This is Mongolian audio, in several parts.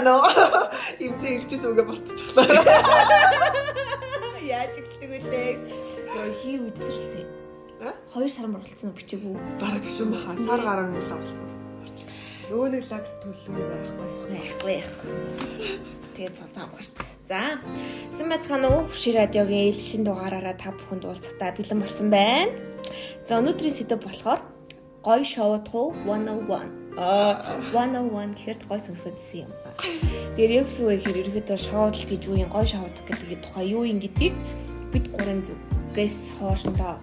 байцгаана уу? Имзээ хэлчихсэн үгээ мартчихлаа. Яаж эхэлдэг вүлээ? Йоо хий үдсэрлцээ. 2 сар моролцсон уу бичээгүй. Бараг гэсэн баха. Сар гарan л авсан. Нөгөө нэг лаг төлөв байхгүй. Байхгүй яах. Тэгээд цаатаа гарц. За. Сэн бацхан уу Хөши радиогийн шин дугаараараа та бүхэнд уулзахтаа бэлэн болсон байна. За өнөөдрийн сэдэв болохоор гой шоудах 101. Аа 101 гэхээр гой сонсогдсон юм ба. Тэгэхээр яг зүг гэхээр ерөөдөө шоудал гэж юу юм гой шоудах гэдэг тухай юу юм гэдгийг бид гурван зүгээс хоорондоо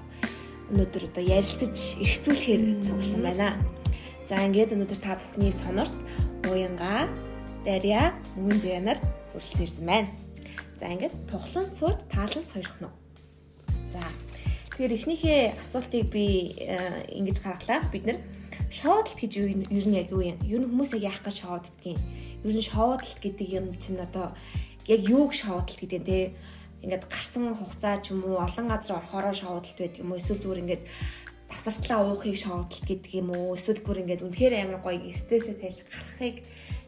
өнөөдөр одоо ярилцаж эргцүүлэхээр цугласан байна. За ингээд өнөөдөр та бүхний сонорт уянга, дарья, мөнгөн зэнаар хүрэлцэн ирсэн байна. За ингээд тухлын суур таалан сойрох нь. За тэгэхээр эхнийхээ асуултыг би э, ингэж гаргалаа. Бид нэр шоудлт гэж юу ер нь яг юу юм? Ер нь хүмүүс яг яах гэж шоуддгийг. Ер нь шоудлт гэдэг юм чинь одоо яг юуг шоудлт гэдэг нь те ингээд гарсан хугацаа ч юм уу олон газар орохороо шоудлт байдаг юм уу эсвэл зүгээр ингээд тасартлаа уухыг шоудлт гэдэг юм уу эсвэл бүр ингээд үнэхээр амар гоё эртээсээ тайлж гарахыг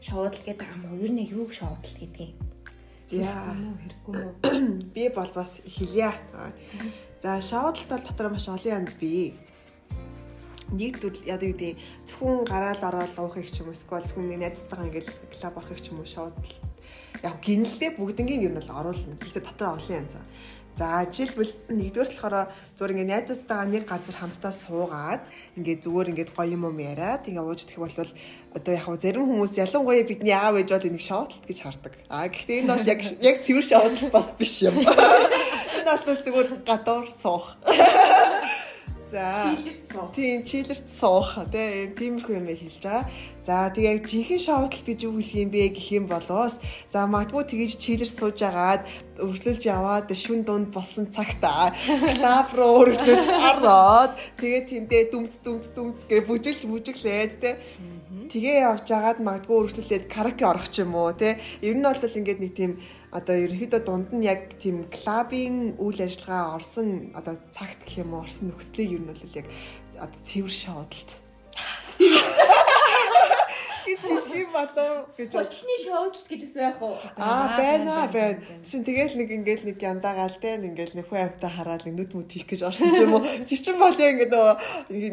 шоудлт гэдэг юм уу ер нь яг юуг шоудлт гэдэг юм За Хэрэггүй мүү? би бол бас хэлье. За шоудлт бол дотор маш олон янз бий. Нэгдвэл яа гэдэг зөвхөн гараал ороод уухыг ч юм уу эсвэл зөвхөн нэг найзтайгаа ингээл клуб орохыг ч юм уу шоудлт. Яг гинэлдээ бүгднгийн юм бол оруулна. Гэхдээ дотор олон янз. За жишээлбэл нэгдүгээр болохоор зүгээр ингээ найзуудтайгаа нэг газар хамтдаа суугаад ингээ зүгээр ингээ гоё юм юм яриад ингээ ууждах бол одоо яг зарим хүмүүс ялангуяа бидний аав ээж бол энийг шоудлт гэж хардаг. А гэхдээ энэ бол яг яг цэвэр шоудлт бас биш юм. Энэ бол зүгээр гадуур суух. За. Чилэрч суух. Тийм, чилэрч суух тий тиймэрхүү юм хэлж байгаа. За тэгээ жинхэнэ шоудлт гэж юу хэлэх юм бэ гэх юм болоос за магадгүй тэгэж чилэрч сууж агаад өргөлж яваад шүн дунд болсон цагта клаб руу өргөлж ороод тэгээ тэндээ дүмц дүмц дүмц гэж бүжиглж бүжиглээд тий Тэгээ явж агаад магадгүй өргөлүүлээд караоке орох ч юм уу тий ер нь бол ингээд нэг тийм одоо ерөнхийдөө дунд нь яг тийм клабын үйл ажиллагаа орсон одоо цагт гэх юм уу орсон нөхцөлийг ер нь бол яг одоо цэвэр шоудлт гэж хэлэх юм болоо гэж бод. Хөдөлний шоудлт гэж үсэн байх уу Аа байна байна. Чин тэгэл нэг ингээл нэг яндагаал те ингээл нэг хүн амтаа хараад нүд мүт хийх гэж орсон юм уу. Тэр чин бол яг ингээд нөгөө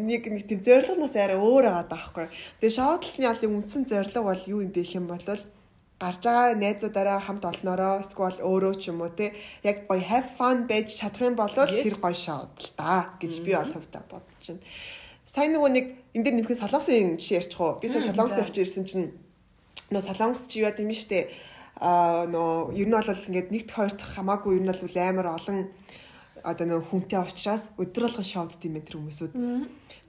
нэг нэг тийм зорилгоноос арай өөр байгаа даахгүй. Тэгээ шоудлтны алын үндсэн зорилго бол юу юм бэ гэх юм бол гарч байгаа найзуудаараа хамт олноороо эсвэл өөрөө ч юм уу те яг гоё have fun байж чадах юм бол тэр гоё шоудл та гэж би бол хувьдаа бодож байна. Сайн нөгөө нэг энэ дэр нэмэх солонгосын жишээ ярьчих уу? Би сая солонгос явж ирсэн чинь нөө солонгос чи юу юм штэ а нөө ер нь бол ингээд нэгт хоёрт хамаагүй ер нь бол амар олон одоо нөө хүнтэй уучраас өдөр болгон шоудд юм энэ хүмүүсүүд.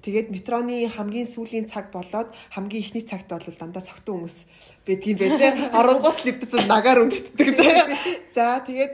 Тэгээд метроны хамгийн сүүлийн цаг болоод хамгийн ихний цагт бол дандаа цогтун хүмүүс байдгийн байлээ. Оронгууд левдэсэн нагаар өндөртдөг заяа. За тэгээд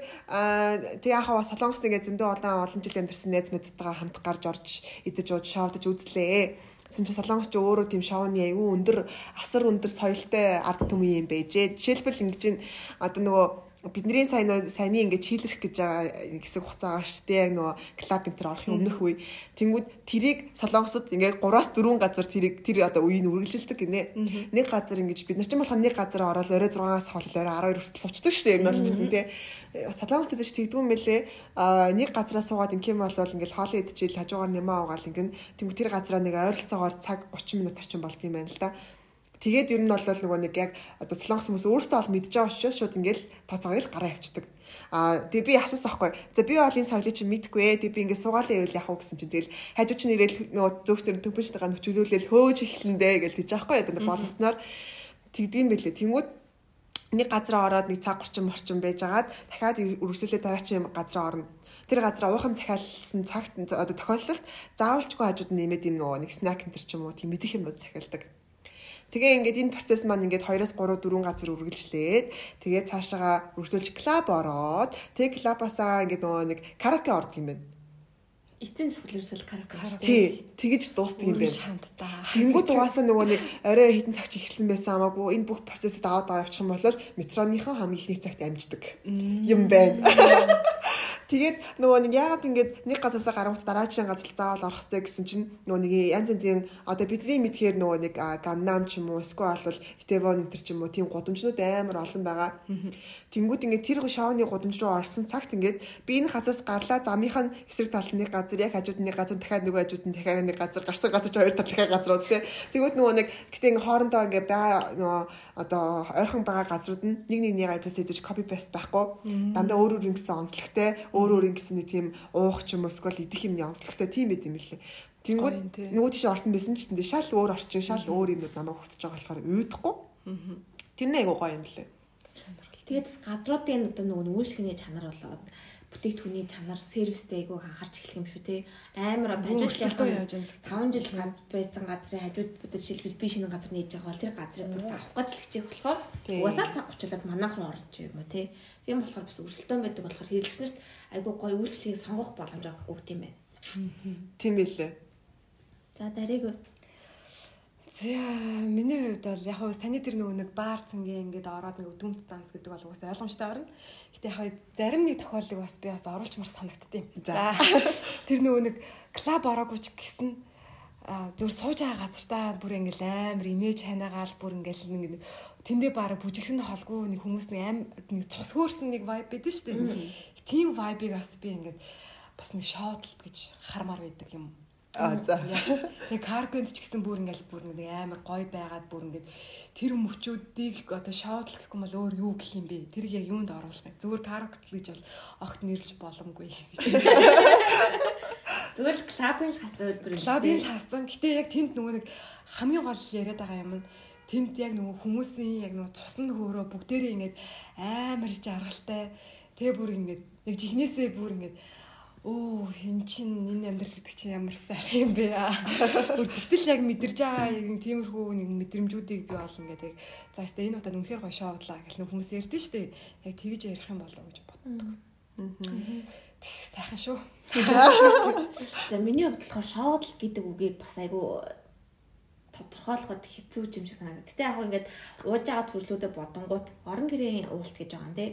тэг яхаа солонгост ингээд зөндөө олон олон жил амьдэрсэн найз мэдтэйгээ хамт гарч орж идэж ууж шоудж үзлээ. Тэгсэн чинь солонгос ч өөрөө тийм шоуны аюу өндөр асар өндөр соёлтой ард түмэн юм байжээ. Жишээлбэл ингэж ин одоо нөгөө бидний сайн саяны ингээд чийлэрх гэж байгаа хэсэг хугацаа шүү дээ. Нөгөө клуб энтер орохын өмнөх үе. Тэнгүүд тэрийг солонгосод ингээд 3-аас 4 газар тэрийг тэр одоо үеийг үргэлжилдэг гинэ. Нэг газар ингэж бид нар ч юм болохоор нэг газар ороод орой 6-аас хол орой 12 хүртэл сувчдаг дээ. Ер нь бол бидэндээ солонгост дэж тэгдгүй юм бэлээ. А нэг газараа суугаад ингэм бол ингээд хоолоо идчихэл хажуугаар нэмээ аваад ингээд тэнгүүд тэр газараа нэг ойролцоогоор цаг 30 минут орчим болд юм байна л да. Тэгээд ер нь бол нөгөө нэг яг одоо солонгос хүмүүс өөрсдөө ол мэдж байгаа учраас шууд ингээл тооцоогоо л гараа авчдаг. Аа тэгээ би асуусан байхгүй. За би бол энэ соёлыг чинь мэдгүй ээ. Тэгээ би ингээ суугаалаа ивэл яах вэ гэсэн чинь тэгэл хажууч нь ирээл нөгөө зөвхөн төмпөштэйгээ нөчөлөөлөл хөөж эхлэндэ гэж тийж аахгүй одоо боловсноор тэгдэм бэлээ. Тэнгүүд нэг газараа ороод нэг цаг 30 орчим байжгаад дахиад үргэлжлүүлээ дараачийн газараа орно тэр газар уухам захиалсан цагт одоо тохиолдолд заавалчгүй хажууд нэмээд юм нөгөө нэг снак энэ ч юм уу тийм мэдих юмуд захиалдаг. Тэгээ ингээд энэ процесс маань ингээд 2-оос 3 4 газар үргэлжлээд тэгээ цаашаага үргэлжлүүлж клуб ороод тэгээ клубасаа ингээд нөгөө нэг караоке ордог юм байна. эцсийн зөвлөрсөл караоке Тий, тэгэж дуустдаг юм байна. хамтдаа Тэнгүүд угаасаа нөгөө нэг орой хитэн цагч эхэлсэн байсан хамаагүй энэ бүх процессыг даваад аваа явуучих юм бол метроныхон хамгийн ихний цагт амждаг юм байна. Тэгээд нөгөө нэг яагаад ингэж нэг газаасаа гарангуут дараагийн газар заавал орох хэрэгтэй гэсэн чинь нөгөө нэг янз янзын одоо бидний мэдхээр нөгөө нэг Ганнам ч юм уу эсвэл бол Итевон энэ ч юм уу тийм гудамжнууд амар олон байгаа. Тэнгүүд ингээд тэр шоуны гудамж руу орсон цагт ингээд би энэ газраас гарлаа замынх нь эсрэг талд нэг газар яг хажууд нэг газар дахиад нөгөө хажууд нь дахиад нэг газар гарсан газар ч хоёр тал дахиад газрууд тий. Тэгвэл нөгөө нэг гэтээ ингээд хоорондоо ингээд байгаа нөгөө одоо ойрхон байгаа газрууд нь нэг нэг нэг ажаас хийж копи паст байхгүй. Дандаа өөр өөр ингэсэн онцлогтой, өөр өөр ингэсэн нэг тийм уух ч юм уу эсвэл идэх юмны онцлогтой тийм байт юм лээ. Тэнгүүд нөгөө тийш орсон байсан ч гэсэн шал өөр орчин, шал өөр юмуд намайг хөтөж байгаа болохоор уйдахгүй. Тэр нэг айгуу гоё юм лээ. Тэгээд гадруудын одоо нөгөө үйлчлэгийн чанар болоод бүтээгдэхүүний чанар сервистэй айгуу анхаарч эхлэх юм шүү те. Амар одоо хажуудлын явж байгаа 5 жил гад байсан газрын хажууд одоо жишээлбэл би шинэ газар нээж байгаа бол тэр газрыг авах гэж л хичээх болохоор угаасаа цаг хучлаад манайх руу орж юм уу те. Тийм болохоор бас өрсөлдөөн байдаг болохоор хэрэглэгчнэрт айгуу гоё үйлчлэгийг сонгох боломж өгд юм байна. Тийм билээ. За дарыг За миний хувьд бол яг хөө саний тэр нөгөө нэг баар цангийн ингээд ороод нэг өдгөмт данс гэдэг бол угаасаа ойлгомжтой байна. Гэтэ яг хөө зарим нэг тохиолдлыг бас би бас оруулчмар санагдтiin. За тэр нөгөө нэг клуб ороогүй ч гэсэн зүр сууж байгаа газартаа бүр ингээл амар инээж ханаагаал бүр ингээл нэг тэндээ бараг бүжиглэн холгүй нэг хүмүүс нэг аим нэг цус хөөрсөн нэг vibe байдаг шүү дээ. Тийм vibe-ыг бас би ингээд бас нэг шоудлт гэж хармаар байдаг юм А за. Тэгээ карконд ч гэсэн бүр ингээл бүр нэг амар гоё байгаад бүр ингээд тэр мөчүүдийг одоо шоудл гэхгүй бол өөр юу гэх юм бэ? Тэр яг юунд оруулах вэ? Зүгээр каркот гэж бол огт нэрлж боломгүй гэж. Зүгээр л клабын л хас зөвлбөр юм. Клабын л хасан. Гэтэ яг тэнд нөгөө нэг хамгийн гол яриад байгаа юм нь тэнд яг нөгөө хүмүүсийн яг нөгөө цусны хөөрөө бүгдээрээ ингээд амар жаргалтай. Тэгээ бүр ингээд яг жихнээсээ бүр ингээд өө эн чин энэ амьдрал гэдэг чинь ямар сайхан юм бэ аа. Өөр тэгтэл яг мэдэрж байгаа яг тиймэрхүү нэг мэдрэмжүүдийг би бол ингээд яг за өстө энэ удаад үнэхээр гоё шоудлаа гэх нэг хүмүүс ярьдэн штэ. Яг тэгж ярих юм болов гэж боддог. Тэг сайхан шүү. За миний хувьд болохоор шоудл гэдэг үгийг бас айгу тодорхойлоход хэцүү юм шиг санагдав. Гэтэ яг ингээд ууж байгаа төрлүүдэд бодонгууд орон гэрийн уулт гэж байгаа юм те.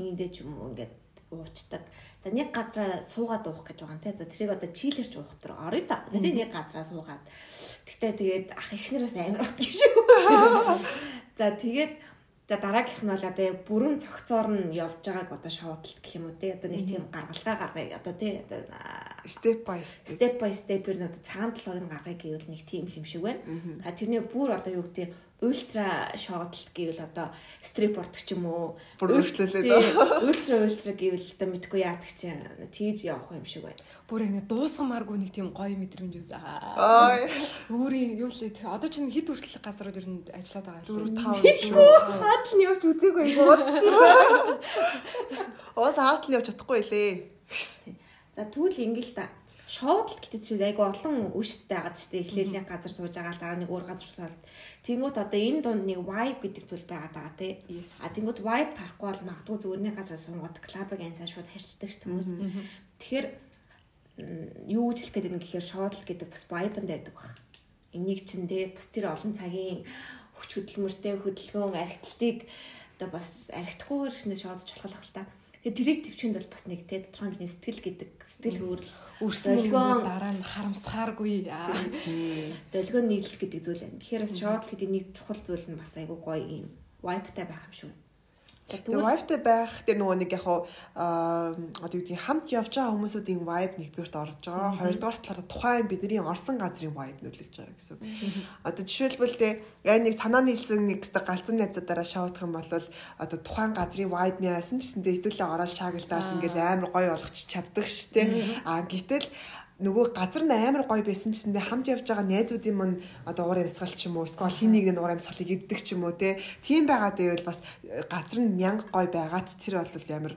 Нийгдэж юм уу ингээд уучдаг. За нэг газараа суугаад уух гэж байгаа те. За тэрийг одоо чийлэрч уух төр орё та. Тэгээ нэг газараа суугаад. Тэгтээ тэгээд ах ихнээс амар утдаг шүү. За тэгээд за дараагийнх нь бол одоо яг бүрэн цогцоор нь явж байгааг одоо шоудлт гэх юм уу те. Одоо нэг тийм гаргалгаа гаргая. Одоо те одоо step by step step by step нь одоо цагаан толгойг нь гаргая гэвэл нэг тийм юм шиг байна. А тэрний бүр одоо юу гэдэг ультра шоудлт гэвэл одоо стрипорт ч юм уу бүр өөрчлөлөө ультра ультра гэвэл одоо мэдгүй яадаг чинь тийж явах юм шиг байна. Бүр яг нэг дуусгамааргүй нэг тийм гоё мэдрэмж үү. Аа. Өөрийн юу лээ тэр одоо чинь хэд хүртэл газрууд ер нь ажиллаад байгаа юм. 4 5 хаад нь явж үзээгүй бодчих. Уус хаад нь явж чадахгүй лээ. За тэгвэл ингээл та шоудлт гэдэг чинь айгу олон үштэй байгаад штэ эхлээлийн газар сууж байгаа л дараа нэг өөр газар суулт Тэнгүүт одоо энэ дунд нэг vibe гэдэг зүйл байгаад байгаа тий. А тэнгүүт vibe тарахгүй бол магадгүй зүгээр нэг газар суугаад клабыг ансаа шууд харьцдаг ш хүмүүс. Тэгэхээр юу гэж хэлэх гээд юм гэхээр шоодл гэдэг бас vibe-нд байдаг баг. Энийг чинь тий бас тэр олон цагийн хүч хөдөлмөртэй хөдөлгөөн архитектыг одоо бас архитектураар шинэ шоодж болох л та. Тэгээ тэрийг төвчөнд бол бас нэг те тодорхой хэмжээний сэтгэл гэдэг сэтгэл хөөрл өрсөлгөөн дараа нь харамсахааргүй. Долгион нийлэл гэдэг зүйл байна. Тэгэхээр бас шоудл гэдэг нэг чухал зүйл нь бас айгүй гоё юм. Вайптай байх юм шиг Тэгээ vibe-тэй байх тэр нөгөө нэг яг аа одоо юу гэдэг хамт явж байгаа хүмүүсүүдийн vibe нэгдүгээрт орж байгаа. Хоёрдугаар талаараа тухайн бидний орсон газрын vibe нөлөөлж байгаа гэсэн. Одоо жишээлбэл тэ яг нэг санаа нийлсэн нэг галзуу найзуудаараа шоудах юм бол одоо тухайн газрын vibe яасан ч гэсэндээ хэдүүлээ ороод шаагилдаал ингээл амар гоё болгоч чаддаг штэ. Аа гэтэл нөгөө газар нь амар гоё байсан гэсэндээ хамт явж байгаа найзуудын мань одоо уур амьсгал ч юм уу эсвэл хин нэг нь уур амьсгалыг иддэг ч юм уу те тийм байгаад байвал бас газар нь мянга гоё байгаад тэр бол амар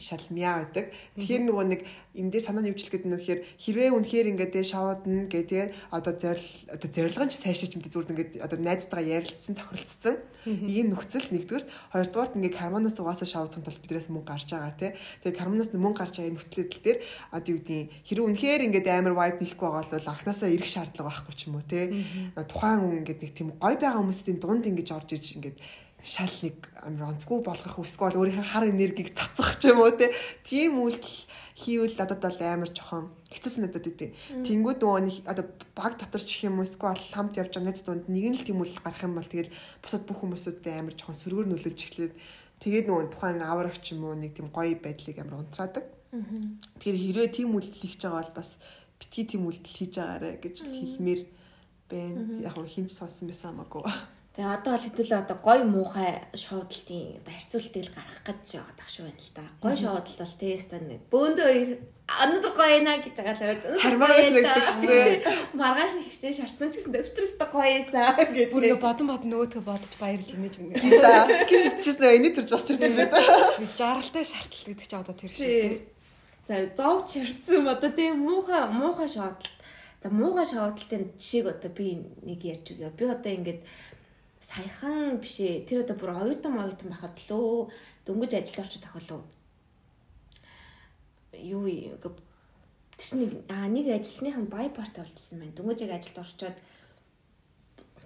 шалмиа байдаг. Тэгэхээр нөгөө нэг эндээ санаа нь юучлэх гэдэг нь вэхээр хэрвээ үнэхээр ингээд тэ шавуудна гэ тэгээ одоо зорил одоо зорилго нь ч сайшаач юм зүгээр ингээд одоо найзтайгаа ярилцсан тохиролцсон. Ийм нөхцөл нэгдүгээр хоёрдугаарт ингээд карманаас угаасаа шавуудахын тулд биднээс мөнгө гарч байгаа тий. Тэгээ карманаас мөнгө гарч байгаа нөхцөлөдөл дээр одоо юу гэдгийг хэрвээ үнэхээр ингээд амар вайп нэлэхгүй байгаа бол анханасаа ирэх шаардлага байхгүй ч юм уу тий. Тухайн хүн ингээд нэг тийм гой байгаа хүмүүсийн дунд ингэж орж иж ингээд шал нэг амар онцгүй болгох үсгүй бол өөрийнхөө хар энергийг цацах ч юм уу тийм үйлдэл хийвэл надад бол амар жохон хэцүүс надад идэв. Тэнгүүд нөгөө нэг одоо баг дотор ч юм уу эсвэл хамт явж байгаа найз дунд нэг нь л тийм үйл гарах юм бол тэгэл бусад бүх хүмүүсүүдэд амар жохон сөргөр нөлөөлж эхлээд тэгээд нөгөө тухайн аврагч юм уу нэг тийм гоё байдлыг амар унтраадаг. Тэгэхээр хэрвээ тийм үйлдэл хийж байгаа бол бас битгий тийм үйлдэл хийж байгаарэ гэж хэлмээр байна. Яг хин ч сонсон байсан хамаагүй. Тэгээ одоо бол хэдүүлээ одоо гой муухай шуудалтын одоо харьцуултыг гаргах гэж байгаа тах шүү байна л да. Гой шуудалт бол тест нэг бөөндөө өнөөдөр гоё наа гэж байгаа л хармаагаас нэгдэг шүү дээ. Маргааш ихтэй шарцсан ч гэсэн өчтөрөөс гоё эсаа гэдэг. Бүр бодон бод нөгөөдгөө бодож баярлж инеж юм. Да. Гин хөвчихсэн энэ төрж бас ч юм байна. Жаргалтай шаардлт гэдэг чи одоо тэр шүү дээ. За зовж шарцсан одоо тийм муухай муухай шуудалт. За муухай шуудалтын жишээг одоо би нэг ярьж өгье. Би одоо ингээд саяхан биш ээ. Тэр одоо бүр оюутан оюутан байхад лөө дөнгөж ажилд орчих тахвал юу тэр чинь аа нэг ажилчныхан бай парти болчихсон байна. Дөнгөж яг ажилд орчоод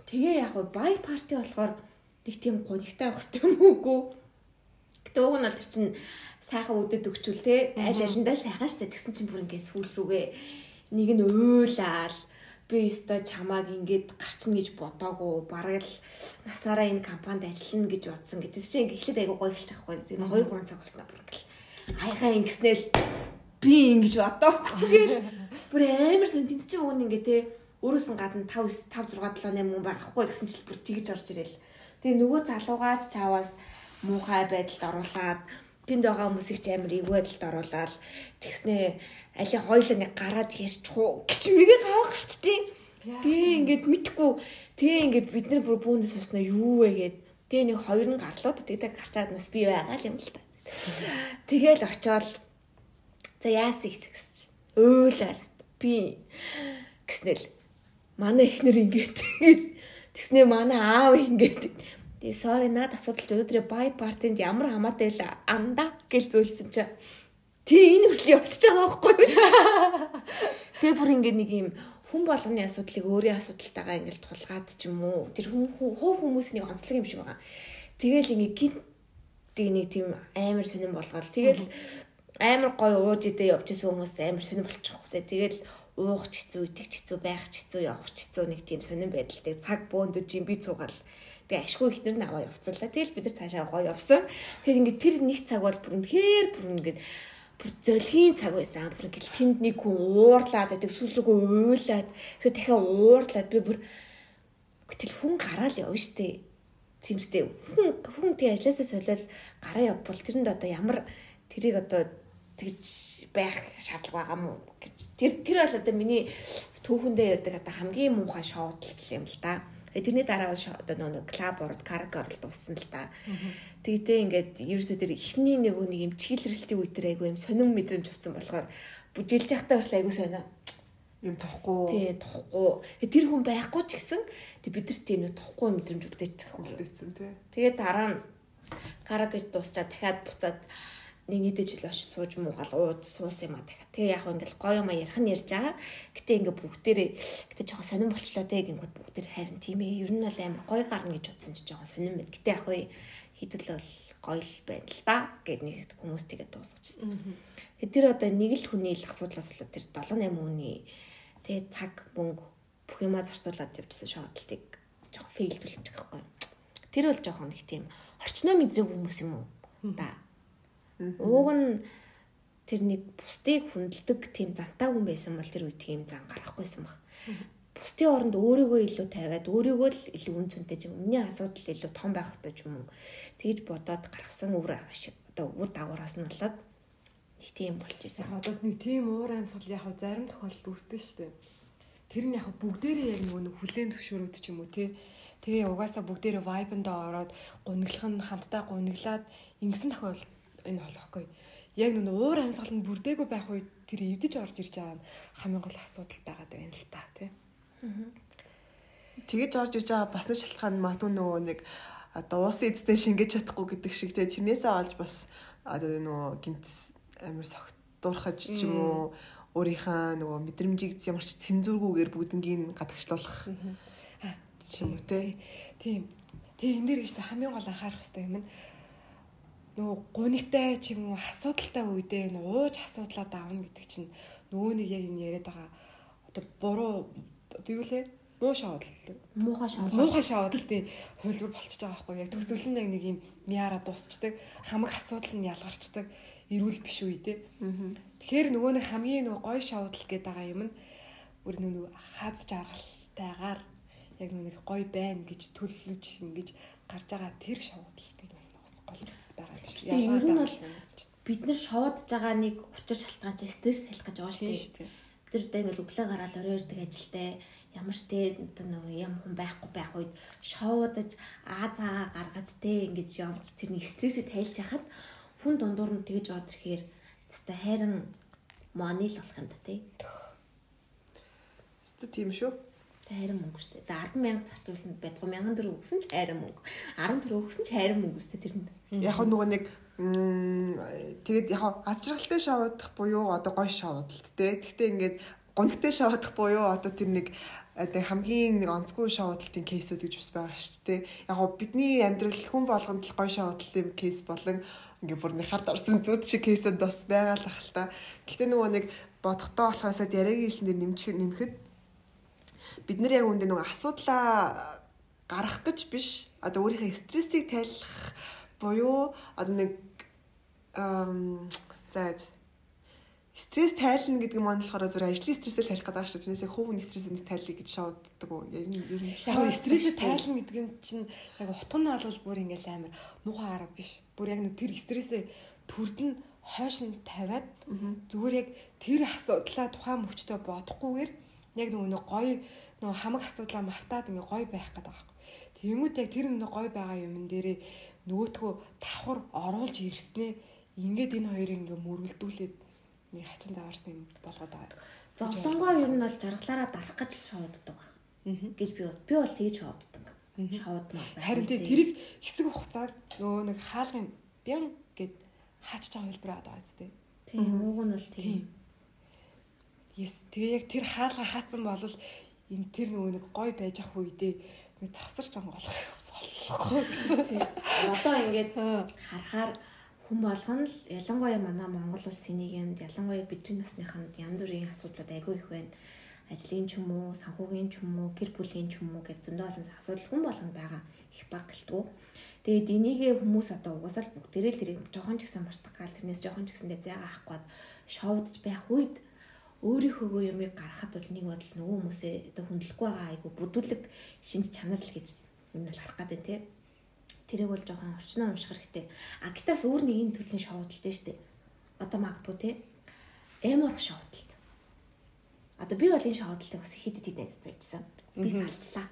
тэгээ яг бай парти болохоор нэг тийм гонигтай байх хэрэгтэй юм уугүй. Гэтэ уг нь бол тэр чинь сайхан үдэд өгчүүл те аль алиндаа сайхан штэ тэгсэн чинь бүр ингээд сүүл рүүгээ нэг нь уйлаал би өстой чамааг ингээд гарчна гэж бодоагүй бараг л насаараа энэ компанид ажиллана гэж бодсон гэдэг. Чинь эхлээд айгу гоё хэлчих байхгүй. Тийм 2 3 цаг болсноо бүр гэл. Аяхаа ингэснээр би ингэж бодоагүй гэл. Бүр амар сон тэнд чинь нь ингээ те өөрөөс нь гадна 5 5 6 7 8 мөн байхгүй гэсэн чил бүр тэгж орж ирэл. Тэгээ нөгөө залуугаач чаваас муухай байдалд оруулаад тэнд байгаа хүмүүсийг ч амар эвгөөдөлд оруулаад тэгснээ али хоёлоо нэг гараад ярьж чуу гэж мэгээ гаваа гарчтیں۔ Тэгээ ингээд мэдхгүй. Тэгээ ингээд бид нар бүр бүүнээс уснаа юу вэ гэд. Тэгээ нэг хоёр нь гарлууд тэгээ гарчаад нас би байгаа юм л та. Тэгээл очоод за яас их гэсэн чинь өөлөө би гэснэл манай ихнэр ингээд. Тэгснээ манай аав ингээд Тэгээ sorry наад асуудалч өнөөдөр бай партинд ямар хамаатай л анда гэл зөөлсөн чи. Тий энэ хүртэл явчихж байгаа байхгүй юу? Тэгээ бүр ингээд нэг юм хүн болгоны асуудлыг өөрийн асуудалтайгаа ингээд тулгаад ч юм уу тэр хүн хов хүмүүсийн онцлог юм шиг байгаа. Тэгэл ингээд гинт тийг нэг тийм амар сонирн болгоод тэгэл амар гой ууж идэ явж исэн хүмүүс амар сонирн болчихгүй те. Тэгэл уух ч хэцүү, идэх ч хэцүү, байх ч хэцүү, явах ч хэцүү нэг тийм сонирн байдалтай цаг бөөндөө жим би цугаал Тэгээ ашгүй ихнэр нь аваа явцлаа. Тэгэл бид нар цаашаа гоё явсан. Тэгэхээр ингээд тэр нэг цаг бол бүр үнэхээр бүр ингээд бүр зөлгийн цаг байсан. Бүр ингээд тэнд нэг хүн уурлаад байдаг сүлрүүгөө уйлаад тэгээ дахиад уурлаад би бүр гэтэл хүн гараал явна штэ. Тэмстэй хүн хүн тэг ажилласаа солиод гараа явбал тэрэнд одоо ямар тэрийг одоо тэгж байх шаардлага байгаа мó гэж тэр тэр бол одоо миний түүхэндээ яадаг одоо хамгийн муухай шоудлт юм л да. Тэрний дараа одоо нөгөө клуб орд караоке оролт уссан л да. Тэгтээ ингээд ерөөсөө тэр ихний нэг нэг юм чиглэлтийн үе тэр айгу юм сонирн мэдрэмж авсан болохоор бүжиглж явахдаа хүртэл айгу сонио юм тохгүй. Тий, тохгүй. Тэр хүн байхгүй ч гэсэн тэг бид нар тийм нэг тохгүй мэдрэмж үлдээж байгаа үлдээсэн тий. Тэгээд дараа нь караоке дуусчаад дахиад буцаад нэг нийтэд жилооч сууж муугаал ууд суус юм а дахиад. Тэгээ яг ингээл гоё юм ярих нь ярьж байгаа. Гэтэ ингээ бүгдээрээ гэтэ жоохон сонирн болчлоо те гингүүд бүгдээр харин тийм ээ. Ер нь бол амар гоё гарна гэж утсан чи жоохон сонирн мэд. Гэтэ яг хідэл бол гоё л байна л да гэд нэг хүмүүс тэгээд дуусгачихсан. Тэгээд тэр одоо нэг л хүний л асуудлаас болоод тэр 7 8 хүний тэгээ цаг мөнгө бүх юмаа зарцуулаад явжсэн шотлтыг жоохон фейлдүүлж байгаа байхгүй. Тэр бол жоохон их тийм орчноо мэдрэг хүмүүс юм уу? Да Ууг нь тэр нэг бусдыг хүндэлдэг тийм зантаа хүн байсан бол тэр үе тийм зан гарахгүйсэн баг. Бусдын оронд өөрийгөө илүү тавиад өөрийгөө л илүү үн цэнтэй юм. Миний асуудал илүү том байх хэрэгтэй ч юм уу. Тэгж бодоод гаргасан үр ашиг одоо үр дагавраас нь болоод нэг тийм болж исэн. Одоо нэг тийм уур амьсгал яг зарим тохиолдолд үүсдэг шүү дээ. Тэр нь яг бүгдээрээ яг нөгөө хүлэн зөвшөөрөөд ч юм уу тий. Тэгээ угаасаа бүгдээрээ вайбандаа ороод гуниглах нь хамтдаа гуниглаад ингэсэн тохиолдол энэ болохгүй. Яг нүн уур амьсгал нь бүрдээгүй байх үед тэр эвдэж орж ирж байгаа нь хамгийн гол асуудал байгаад байна л та тий. Тэгэж орж ирж байгаа бас нэг шалтгаан магадгүй нөгөө нэг одоо уус эдтэй шингэж чадахгүй гэдэг шиг тий тэрнээсээ олж бас одоо нөгөө гинт амир согтуурхаж ч юм уу өөрийнхөө нөгөө мэдрэмжийг ямар ч цензургүйгээр бүгднийг гадагшлуулах юм уу те. Тийм. Тэгээ энэ дэр гэж хамгийн гол анхаарах хэрэгтэй юм нь нөгөө гунигтай ч юм уу асуудалтай үедээ нууж асуудлаа давна гэдэг чинь нөгөө нэг яг энэ яриад байгаа. Одоо буруу юу лээ муу шавдал муухай шавдал муухай шавдалтын хөлбөр болчихж байгаа байхгүй. Яг төсөөл нь яг нэг юм мяара дуусчдаг хамаг асуудал нь ялгарчдаг эрүүл биш үе те тэгэхээр нөгөө нэг хамгийн нөгөө гой шавдал гэдэг байгаа юм нь өөр нөгөө хаз жаргалтайгаар яг нэг гой байна гэж төлөвлөж ингэж гарч байгаа тэр шавдал хэс байгаа юм шиг. Ялгаа нь бол бид нар шоудж байгаа нэг учир шалтгаан чи стресс салих гэж байгаа шүү дээ. Бид нар одоо ингээл өглөө гараад орой ирдэг ажилтай ямар ч те одоо нэг юм хүн байхгүй байх үед шоудаж аа цаагаа гаргаж те ингэж явж тэр нэг стрессээ тайлж яхад хүн дундуур нь тэгж орж ирэхээр теста хайран монил болох юм да те. Теста тийм шүү. Хайран мөнгө шүү дээ. 10 мянга зарцуулсан байтугай 1000 төгрөг өгсөн ч хайран мөнгө. 10 төгрөг өгсөн ч хайран мөнгө үстэй тэрэнд. Яг нөгөө нэг тэгээд яг азжиргалтай шавуудах буюу одоо гой шавуудалт те. Гэхдээ ингээд гонхтой шавуудах буюу одоо тэр нэг одоо хамгийн нэг онцгүй шавуудалтын кейсүүд гэж бас байгаа шүү дээ. Яг гоо бидний амьдрал хүн болгонд л гой шавуудалтын кейс болон ингээ бүр нэг хард орсон зүуд шиг кейсүүд бас байгаа л ах л та. Гэхдээ нөгөө нэг бодохдоо болохоор сая яриагийн хэлсэн дээр нэмчих нэмэхэд бид нар яг үүндээ нөгөө асуудлаа гарах гэж биш одоо өөрийнхөө стрессийг тайлах буюу одоо нэг за стресс тайлна гэдэг нь болохоор зөв ажлын стрессээ тайлах гэдэг шүү. Тэрнээсээ хувийн стрессээ тайлъя гэж шауддаг уу? Ер нь ер нь яг стрессээ тайлна гэдэг нь чинь яг утга нь бол бүр ингээл амар муухай арга биш. Бүр яг нэг тэр стрессээ төрд нь хойш нь тавиад зүгээр яг тэр асуудлаа тухайн мөчтөө бодохгүйгээр яг нөгөө нэг гоё нөгөө хамаг асуудлаа мартаад ингээ гоё байх гэдэг байгаа байхгүй. Тэнгүүд яг тэр нөгөө гоё байгаа юм дээрээ нөгөөтгөө давхар оруулж ирснээ ингээд энэ хоёрыг ингээ мөргөлдүүлээд нэг хачин заварсан юм болгоод байгаа. Зовлонгоо ер нь бол жаргалаараа дарах гэж шууддаг баг. гэж би бод. Би бол тэгж шууддаг. Шуудмаа. Харин тэрийг хэсэг хугацаар нөгөө нэг хаалгын бян гэд хаачж байгаа хэлбэр байгаа зү. Тийм, ууг нь бол тийм. Yes, тэгээ яг тэр хаалга хаацсан бол энэ тэр нөгөө нэг гой байж ах үедээ нэг завсарч онгоолох болохгүй гэсэн. Одоо ингээд харахаар хүн болгоно л ялангуяа манай Монгол улсын нийгэмд ялангуяа бидний насныханд янз бүрийн асуудлууд айгүй их байна. Ажлын ч юм уу, санхүүгийн ч юм уу, гэр бүлийн ч юм уу гэж зөндөө олон асуудал хүн болгоно байгаа их баг гэлтгүү. Тэгээд энийгээ хүмүүс одоо угсаал бүгдээрээ л тэрийг жоохон ч гэсэн мартах гал тэрнээс жоохон ч гэсэндээ зайгаа авах гээд шоудж байх үед өөрийнхөө юмыг гаргахад бол нэг бодол нөгөө хүмүүсээ одоо хүндлэхгүй байгаа айгу бүдүүлэг шинж чанар л гэж энэ бол харах гэдэг тийм. Тэрийг бол жоохон орчноо унших хэрэгтэй. А гэтээс өөр нэг энэ төрлийн шоудалт дээ штэ. Одоо магадгүй тийм. Эмор шоудалт. Одоо би бол энэ шоудалтыг бас хэд хэд айцтай Би салчлаа.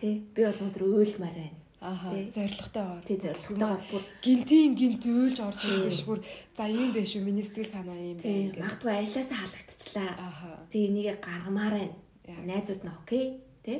Тэ би бол өндөр уйлмаар байна Ааха зоригтой байгаа. Тий зоригтой байгаа. Бүр гинтийн гинт зөөлж орж ирэх биш бүр за ийм байх шүү миний сэтгэл санаа ийм байна гэх. Магадгүй ажилласаа халагдчихлаа. Ааха. Тэг энийг гаргамаар байна. Найзууд нь окей тий.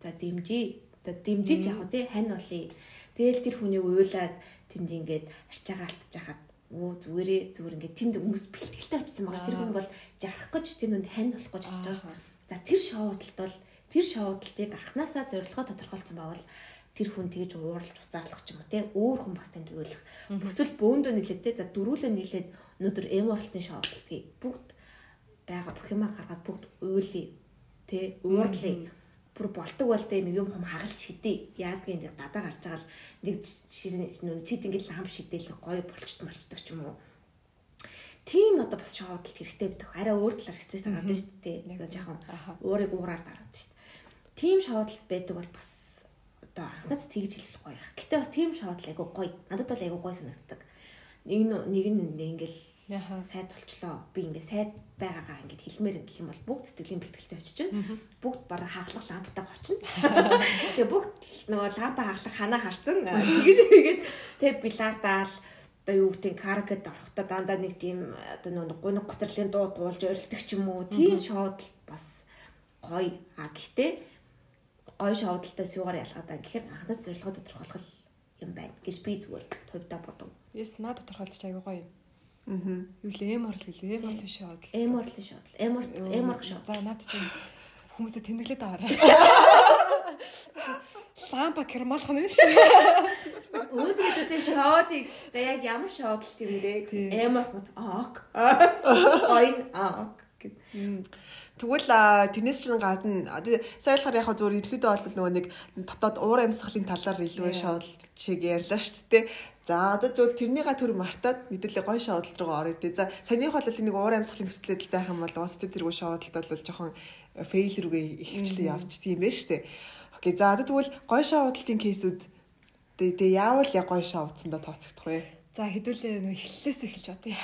За дэмжий. Одоо дэмжиж вэ тий хань болъё. Тэгэл тэр хүний уйлаад тэнд ингээд арчаагаа алтчихад өө зүгээрээ зүгээр ингээд тэнд хүмүүс бэлтгэлтэй очсон байгаа. Тэр хүн бол жарах гэж тэр нүнд хань болох гэж очиж байгаа. За тэр шоудалт бол тэр шоудалтыг анханасаа зорилгоо тодорхойлсон бавал тэр хүн тэгж ууралж уцаарлах ч юм уу те өөр хүн бас танд уйлах. Бүсэл бөөндөө нийлээд те за дөрүүлээ нийлээд өнөөдөр эморлтын шоолтгийг бүгд байгаа бүх юмаа гаргаад бүгд уйлъя те уурлъя. Бүр болтог болтой нэг юм хам хагалж хэдий. Яадгийн дээр гадаа гарч байгаа л нэг чид ингээд лам шидээл гоё болчт молчдаг ч юм уу. Тийм одоо бас шоодолт хэрэгтэй байдаг. Араа өөр талаар стресс гараад шүү дээ. Одоо жоохон уурыг уураар дараад шүү дээ. Тийм шоодолт байдаг бол бас одоо анхнаас тэгж хэлэх гоё. Гэтэ бас тийм шоудл айгу гоё. Надад бол айгу гоё санагддаг. Нэг нэг нь ингээл сайд болчлоо. Би ингээ сайд байгаагаа ингээ хэлмээр гэх юм бол бүгд сэтгэлийн бэлтгэлтэй очиж чинь. Бүгд бараа хаглах ламптай очино. Тэгээ бүгд нөгөө лампа хаглах ханаа харсан. Тэгэж игээд тэгээ билардаал одоо юу гэдэг каракет орохдоо дандаа нэг тийм одоо нөгөө гуниг готрлын дуу дуулж орилдог ч юм уу. Тийм шоудл бас гоё. А гэхдээ гой шоудалтаас юугаар ялгаадаг гэхээр анхнаас зорилгоо тодорхойлох юм байна гэж би зүгээр хувьдаа бодов. Yes, наа тодорхойлж аягүй гоё юм. Аа. Юу л эм орл гэлээ. Эм орлын шоудал. Эм орлын шоудал. Эм ор эм ор шоудал. За наад чинь хүмүүсээ тэмдэглээд аваарай. лампа кермалах нь биш. Өөдгөө тэ шоодыг за яг ямар шоодл юм бэ? Эмор гот ок. Ойн ок. Тэгвэл тэрнээс чинь гадна сайлахаар яг зөвөр ерөөдөө бол нөгөө нэг дотоод уур амьсгалын талаар илүү шоодол чиг ярьлаа шүү дээ. За одоо зөвл тэрнийга төр мартаад мэдээлэл гой шоодолд руу орё дээ. За санийх бол нэг уур амьсгалын төслөдөл байх юм бол уус тэргүй шоодолд бол жоохон фейл рүүгээ ихвчлэн явждаг юм байна шүү дээ. Окей. За одоо тэгвэл гой шоодолтын кейсүүд тэгээ яавал яг гой шоодсондоо тооцогдох вэ? За хэдүүлээ нөө эхлэлээс эхэлж бодъё.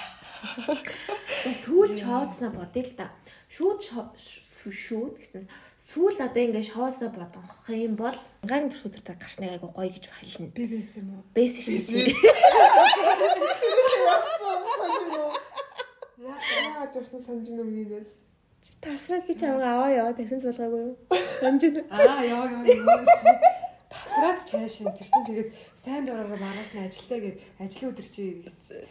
За сүүл шоодсноо бодъё л да. Шүүд шүүд гэсэн сүүл одоо ингээд шоосоо бодох юм бол ганг төрсөдөртэй гарсныг айгу гоё гэж хэлнэ. Би бэс юм уу? Бэс шүү дээ. Яа, тэрс санаж юм юм. Тасраад би чамгаа аваа яа таксин цуулгаагүй юу? Санаж байна. Аа яа яа. Тасраад чаашин тэр чинь тэгээд сайн дураараа маргааш нь ажилтаа гээд ажлын өдөр чи.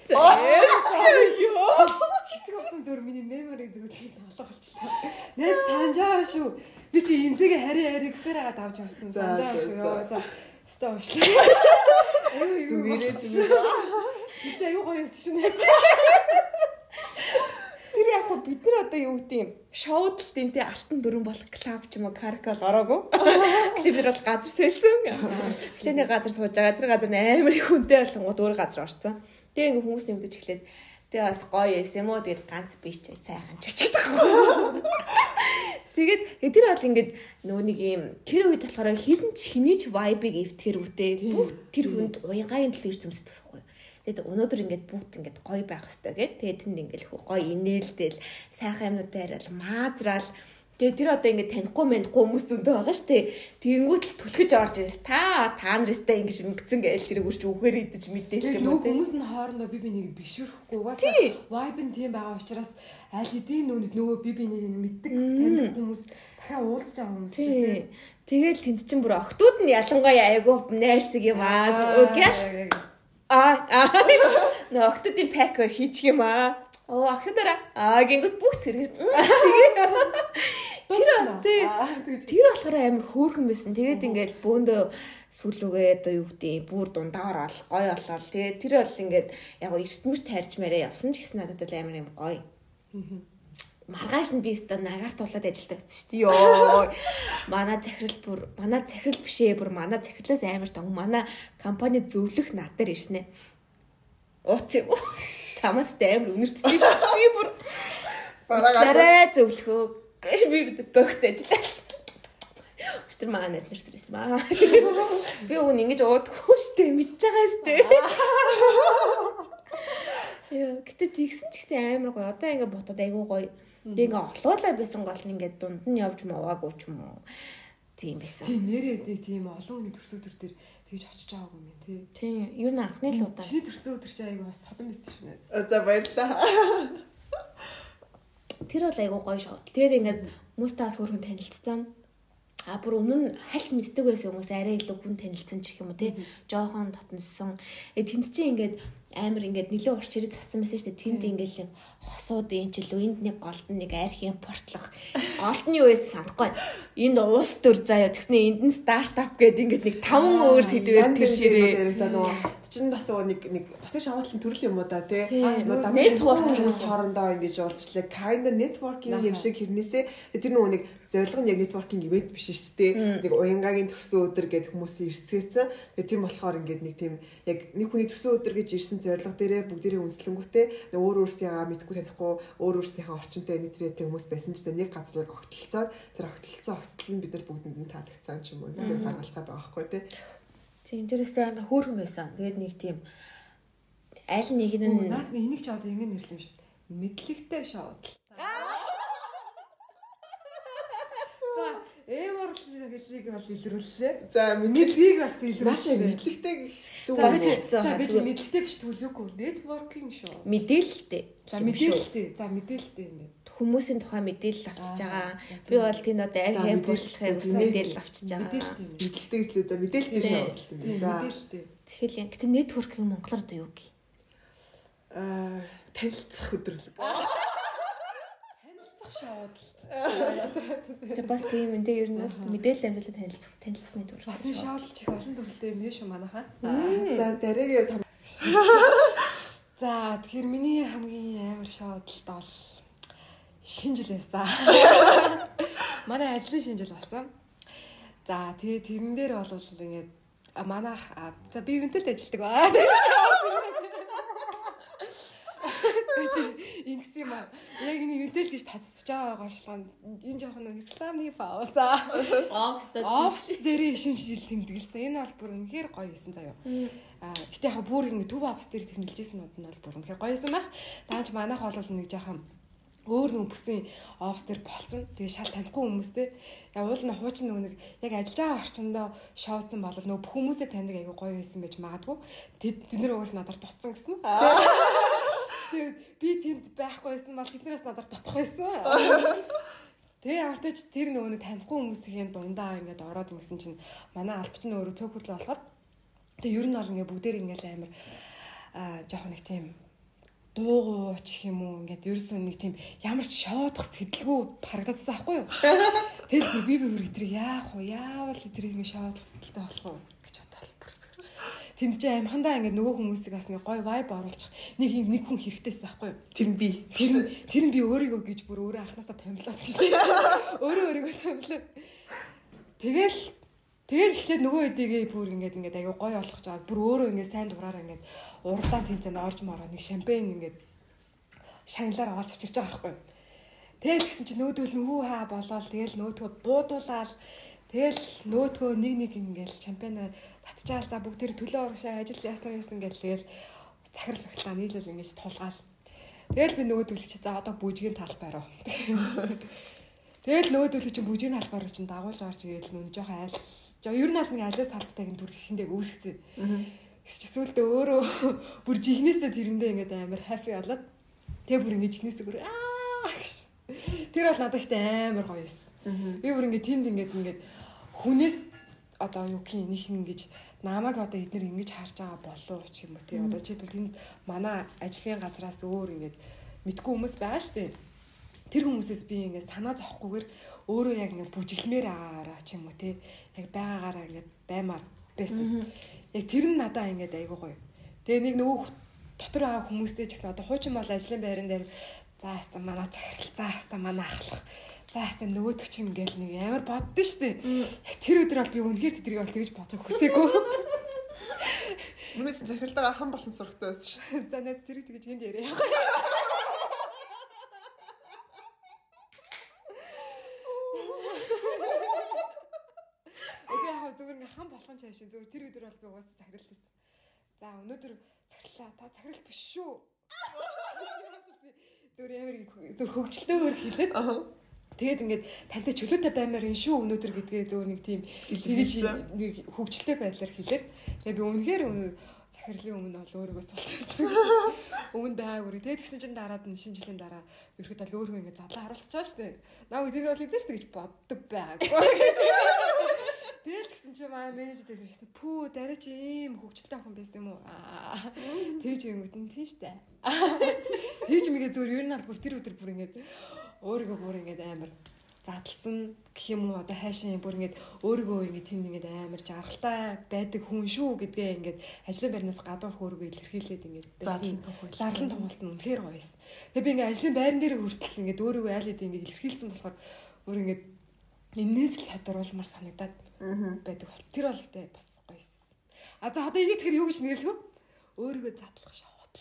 Ёо. Хэсэг болсон зөв миний мемори зүгээр хий толгой болчихлоо. Найз санджаа шүү. Би чи эмзэгээ хари хари гэсээр хагаад авч авсан. Санджаа шүү. Йоо за. Өстө уушлаа. Зүгээрээ чи. Тэр чи аюу гоё юм шүү. Тэр яг хөө бид нар одоо юу гэдэг юм шоудлт энэ тэ алтан дөрөн болох клуб ч юм уу каркал ороогүй. Гэтэл бид бол газар сэлсэн. Эхлээний газар сууж байгаа. Тэр газар амар их хүнтэй болонгууд өөр газар орсон. Тэгээ ингээ хүмүүс нэмдэж эхлээд тэгээ бас гоё эс юм уу тэгээд ганц би ч сайхан ч гэж байгаа. Тэгээд тэр бол ингээд нөө нэг юм тэр үед болохоор хідэн ч хэний ч vibe-ыг эвтгэр үтэй бүх тэр хүнд уянгагийн төлөөр зөмсөд тусахгүй. Тэгээд өнөөдөр ингээд бүгд ингээд гоё байх хэвээр гээд тэгээд тэнд ингээд гоё инээлдэл сайхан юмнуудаа яриад маазраал. Тэгээд тэр одоо ингээд танихгүй мэндгүй хүмүүс зөндөө байгаа штэ. Тэгэнгүүт л түлхэж орж ирээс. Та та наристаа ингэж ингэсэн гээл тэр үрч үгээр идэж мэдээлж юм уу. Хүмүүс нь хоорондоо би бинийг бишүүрэхгүй угаасаа. Vibe нь тийм байгаа учраас аль хэдийн нүунд нөгөө би бинийг мэддэг таних хүмүүс дахиад уулзж байгаа хүмүүс шүү. Тэгэл тэнд чинь бүр октод нь ялангуяа айгуу найрсаг юм аа. Гяс Аа нөө октодын пак хийчих юм аа. Оо ахидараа аа гингүүт бүх зэрэг. Тэр тэр болохоор амар хөөрхөн байсан. Тэгээд ингээл бөөндөө сүлүүгээ одоо юу гэдэг бүр дундаа ороод гоё болол. Тэгээд тэр бол ингээд яг эртмэр тайрч мэрээ явсан ч гэсэн надад амар юм гоё. Маргааш нь би өстө нагаар тулаад ажилдаа гэсэн шүү дээ. Йоо. Манай захирал бүр манай захирал бишээ бүр манай захирлаас амар том манай компани зөвлөх над дээр ирснэ. Ууц юм. Чамаас амар үнэрцэж шүү. Би бүр бараараа зөвлөхөө. Гэш би богц ажиллаа. Өчтөр маанаас нэрсэрсэн маа. Би өгн ингэж уудаггүй штэ мэдж байгаа штэ. Яа, гэтээ тэгсэн ч гэсэн амар гоё. Одоо ингэ ботод айгуу гоё Би ингээ олоолаа байсан гол нь ингээ дунд нь явж маваагүй ч юм уу. Тийм байсан. Тийм нэрээ тийм олон хүний төрсө өдөр дээр тэгж очиж байгаагүй юм тий. Тийм. Ер нь анхны л удаа. Чиний төрсө өдөр чи айгу бас содон байсан шүү дээ. За баярлаа. Тэр бол айгу гоё шоу. Тэгээд ингээд бас хөргөн танилцсан. А бүр өмнө нь хальт мэддэг байсан хүмүүс арай илүү хүн танилцсан ч гэх юм уу тий. Жохон дотноссон. Э тэнд чинь ингээд амар ингээд нэлээд урч ирээд цацсан байсан шүү дээ. Тэнд ингээд нэг хосууд энэ ч л энд нэг голд нэг арх импортлох голдны үес санахгүй. Энд уус төр заяа тэгснэ энд нь стартап гэдэг ингээд нэг таван өөр сэдвээр тэр ширээ. Чин бас нэг нэг бас нэг шаваатлын төрөл юм уу да тий. Networking хоорондоо ингэж уулзлаа. Kind networking юм шиг хэрнээсээ тэр нөгөө нэг зорилго нь яг networking event биш шүү дээ. Нэг уянгагийн төрсөн өдөр гэдэг хүмүүсийн ирцгээсэн. Тэгээ тийм болохоор ингээд нэг тийм яг нэг хүний төрсөн өдөр гэж ирсэн зорилго дээрээ бүгдээрээ үнслэнгүүтээ өөр өөрсдийнхээ мэдгүй танихгүй өөр өөрсдийнхээ орчинтой нэтрээтэй хүмүүс байсан ч нэг газрыг огтлцоод тэр огтлцсан огцтол нь бид нар бүгдэнд нь таалагдсан ч юм уу. Нэг гаргалтай байгаа байхгүй тий. Тийм тэрстэй амар хөөрхөн байсан. Тэгээд нэг тийм аль нэг нь наад энийг ч одоо ингэ нэрлэм шүү. Мэдлэгтэй шоудл. За эм орлын хэллийг бол илрүүллээ. За мэдлэгийг бас илрүүллээ. Наач мэдлэгтэй Зөв үү. За би чи мэдлэгтэй биш тэгвэл юу гоо networking шүү. Мэдээлэлтэй. За мэдээлэлтэй. За мэдээлэлтэй ингээд хүмүүсийн тухай мэдээлэл авчиж байгаа. Би бол тийм одоо яг хэм бүрчлэхээ ус мэдээлэл авчиж байгаа. Мэдээлэлтэй гэсэн за мэдээлэлтэй шүү. За мэдээлэлтэй. Тэгэхээр яг гэтээ networking монголоор одоо юу гээ? Аа танилцах өдрөл. Танилцах шууд. За бас тийм энэ ер нь бол мэдээлэл амьдралд танилцах танилцсны дүр. Бас энэ шоолч их олон төрөлтэй нэ шүү манайхаа. За дараагийн том За тэгэхээр миний хамгийн амар шоолт бол шинжил байсан. Манай ажлын шинжил болсон. За тэгээ тэрэн дээр бол ингээд манай за би винтерт ажилладаг ба. чи юм аа. Яг нэг үдэл гэж татчих байгаа гошлгоо. Энэ жоохон рекламны пауз аа. Офс Офс дээр шинж жил тэмдэглэсэн. Энэ бол бүр үнэхээр гоё байсан заяа. Аа гэтээ яг бүр ингэ төв офс дээр тэмдэглэжсэн нууд нь бол бүр үнэхээр гоё байсан байх. Даанч манайх бол нэг жоохон өөр нэг бүсийн офс дээр болцсон. Тэгээ шал танихгүй хүмүүстэй. Яг уул нь хуучин нөгөө нэг яг ажиллаж байгаа орчиндөө шоуцсан бол нөгөө бүх хүмүүсээ таньдаг айгу гоё байсан байж магадгүй. Тэд нэр угаас надаар дутсан гэсэн. Тэгээд би тэнд байхгүйсэн бол тэднээс надаар дутах байсан. Тэгээ явартаж тэр нөгөө нэг танихгүй хүмүүсийн дундаа ингээд ороод ингэсэн чинь манай албач нь өөрөө цөөхөрлө болохоор тэгээ ер нь бол ингээд бүгдээр ингээд амар аа жоох нэг тийм дуугуу ч юм уу ингээд ерөөсөө нэг тийм ямар ч шоодох сэтгэлгүй харагдчихсан байхгүй юу. Тэгэл би би бүр эдрийг яах вэ? Яавал эдрийг ингэ шоодох сэтгэлтэй болох уу гэж. Тэнд чи амхандаа ингээд нөгөө хүмүүсийг бас нэг гой вайб оруулчих нэг нэг хүн хэрэгтэйсэн байхгүй юу. тэр нь би. Тэр нь тэр нь би өөрийгөө гэж бүр өөрөө анханасаа томилоод гэж тийм. Өөрөө өөрийгөө томилоод. Тэгэл Тэгэл эхлээд нөгөө хэдийгээ бүр ингээд ингээд аягүй гой болгож байгаа. Бүр өөрөө ингээд сайн дугаараа ингээд уралдаан тэмцээнд орж мараа нэг шампань ингээд шагналаар оолж авчирч байгаа байхгүй. Тэгэл гисэн чи нөөдөл нь хүү хаа болоод тэгэл нөөдгөө буудуулаад тэгэл нөөдгөө нэг нэг ингээд шампань татчаал за бүгд төлөө урагшаа ажил яасан гэсэн ингээд тэгэл захирал махлаа нийлэл ингээд тулгаал. Тэгэл би нөөдөл чи за одоо бүжгийн талбай руу. Тэгэл нөөдөл чи бүжгийн талбай руу чин дагуулж орж ирэл нүн жоох айл За ер нь бол нэг алиас салбартайг нь түр ихэндээ үүсгэсэн. Эсвэл өөрөө бүр жихнээсээ тэрэндээ ингээд амар хафи болоод тэг бүр ингээд жихнээсээ бүр аа. Тэр бол надад ихтэй амар гоё юмсэн. Би бүр ингээд тэнд ингээд ингээд хүнээс одоо юу гэх юм нэг ингэж намайг одоо эднэр ингэж харж байгаа болов ч юм уу тий одоо жишээлбэл тэнд манай ажлын газраас өөр ингээд мэдгүй хүмүүс байгаа шүү дээ. Тэр хүмүүсээс би ингээд санаа зовхгүйгээр өөрөө яг ингээд бүжиглмээр агаараа ч юм уу тий яг байгаагаараа ингээд баймаар байсан. Яг тэр нь надаа ингээд айгуу гоё. Тэгээ нэг нөгөө дотор байгаа хүмүүстэй ч гэсэн одоо хуучин бол ажлын байран дээр за хаста манай захирал за хаста манай ахлах за хаста нөгөөдөг чинь ингээл нэг амар боддоо штэ. Яг тэр өдөр бол би үнэхээр тэдрийг бол тэгж бодох хүсээгүй. Өмнөс захиралтайгаа хам болсон сурагтай байсан шүү. За найз тэрийг тэгж энд яриа. Окей яг зүгээр ингээ хам болгон цааш зүгээр тэр өдөр бол би угаасаа захирал байсан. За өнөөдөр захирлаа. Та захирал биш шүү. Зүгээр ямар зүгээр хөвчлөөгөр хэлээд Тэгээд ингээд тантай чөлөөтэй баймаар энэ шүү өнөөдөр гэдгээ зөөр нэг тийм тэгэж нэг хөвгчлөлтэй байдлаар хэлээд тэгээд би үнэхээр захирлын өмнө бол өөрийгөө султсан гэж өмнө байгаагүй. Тэгээд тэгсэн чинь дараад нь шинэ жилийн дараа ерөөд бол өөрийгөө ингээд задлаа харуулж байгаа шүү дээ. Наа тэр бол хэзээ ч гэж боддог байгаагүй. Тэгэл тэгсэн чинь маа менежер хэлсэн. Пүү дараа чи ийм хөвгчлөлтэй хүн байсан юм уу? Тэгж юмгт нь тийм штэ. Тэгж мэгээ зөвөр ер нь аль бүр тэр өдөр бүр ингээд өөрийгөө бүр ингээд амар задлсан гэх юм уу одоо хайшин бүр ингээд өөрийгөө ингээд тэнд ингээд амар жаргалтай байдаг хүн шүү гэдгээ ингээд ажлын байрнаас гадуур өөрийгөө илэрхийлээд ингээд зарлан томолсон үнэхээр гоё юмсан. Тэгээ би ингээд ажлын байран дээр хүртэл ингээд өөрийгөө айл хэдийн ингээд илэрхийлсэн болохоор өөр ингээд энээс л тодруулмаар санагдаад байдаг болсон. Тэр бол ихтэй бас гоё юмсан. А за одоо энийг тэгэхээр юу гэж нэрлэх вэ? Өөрийгөө задлах шавхат.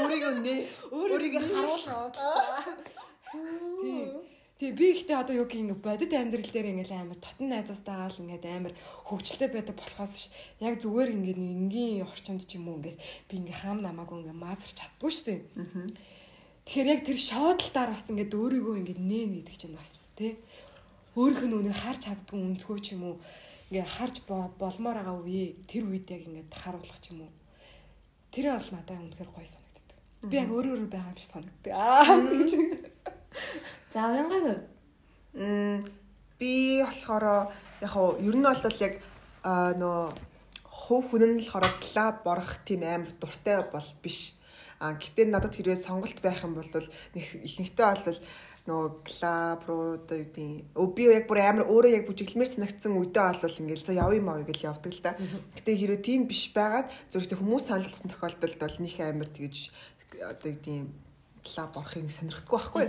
Өөрийгөө нэ өөрийгөө харуулах. Тийм. Тэгээ би ихтэй одоо юу юм бодит амьдрал дээр ингээл амар татан найзаастайгаал ингээд амар хөвгчлөлтэй байдаг болохоос яг зүгээр ингээд нэг энгийн орчинд ч юм уу ингээд би ингээ хаам намаагүй ингээ маазарч чаддгүй штэ. Тэгэхээр яг тэр шоодалтаар бас ингээд өөрийгөө ингээд нээн гэдэг чинь бас тий. Өөрийнх нь үнийг харж чаддгүй өнцгөө ч юм уу ингээ харж болмоор байгаа үе тэр үед яг ингээд харуулах ч юм уу. Тэр бол надад үнэхээр гоё санагддаг. Би яг өөрөө өөрөө байгаа юм шиг санагддаг. Аа тэгж За уянгай нь. Мм би болохоор яг хоо ер нь бол яг нөө хөв хүн нь болохоор клаб борох тийм амар дуртай бол биш. А гэтээ надад хэрвээ сонголт байх юм бол ихэнхдээ бол нөгөө клаб руу одоо юу гэдэг би яг бүр амар өөрөө яг бүжиглэмээр санагдсан үедээ олвол ингээл за явъя маа гэж явдаг л да. Гэтэ хэрэв тийм биш байгаад зөвхөн хүмүүс санал болсон тохиолдолд бол нөх амар тэгэж одоо юу гэдэг клаб орохыг сонирхдаггүй байхгүй.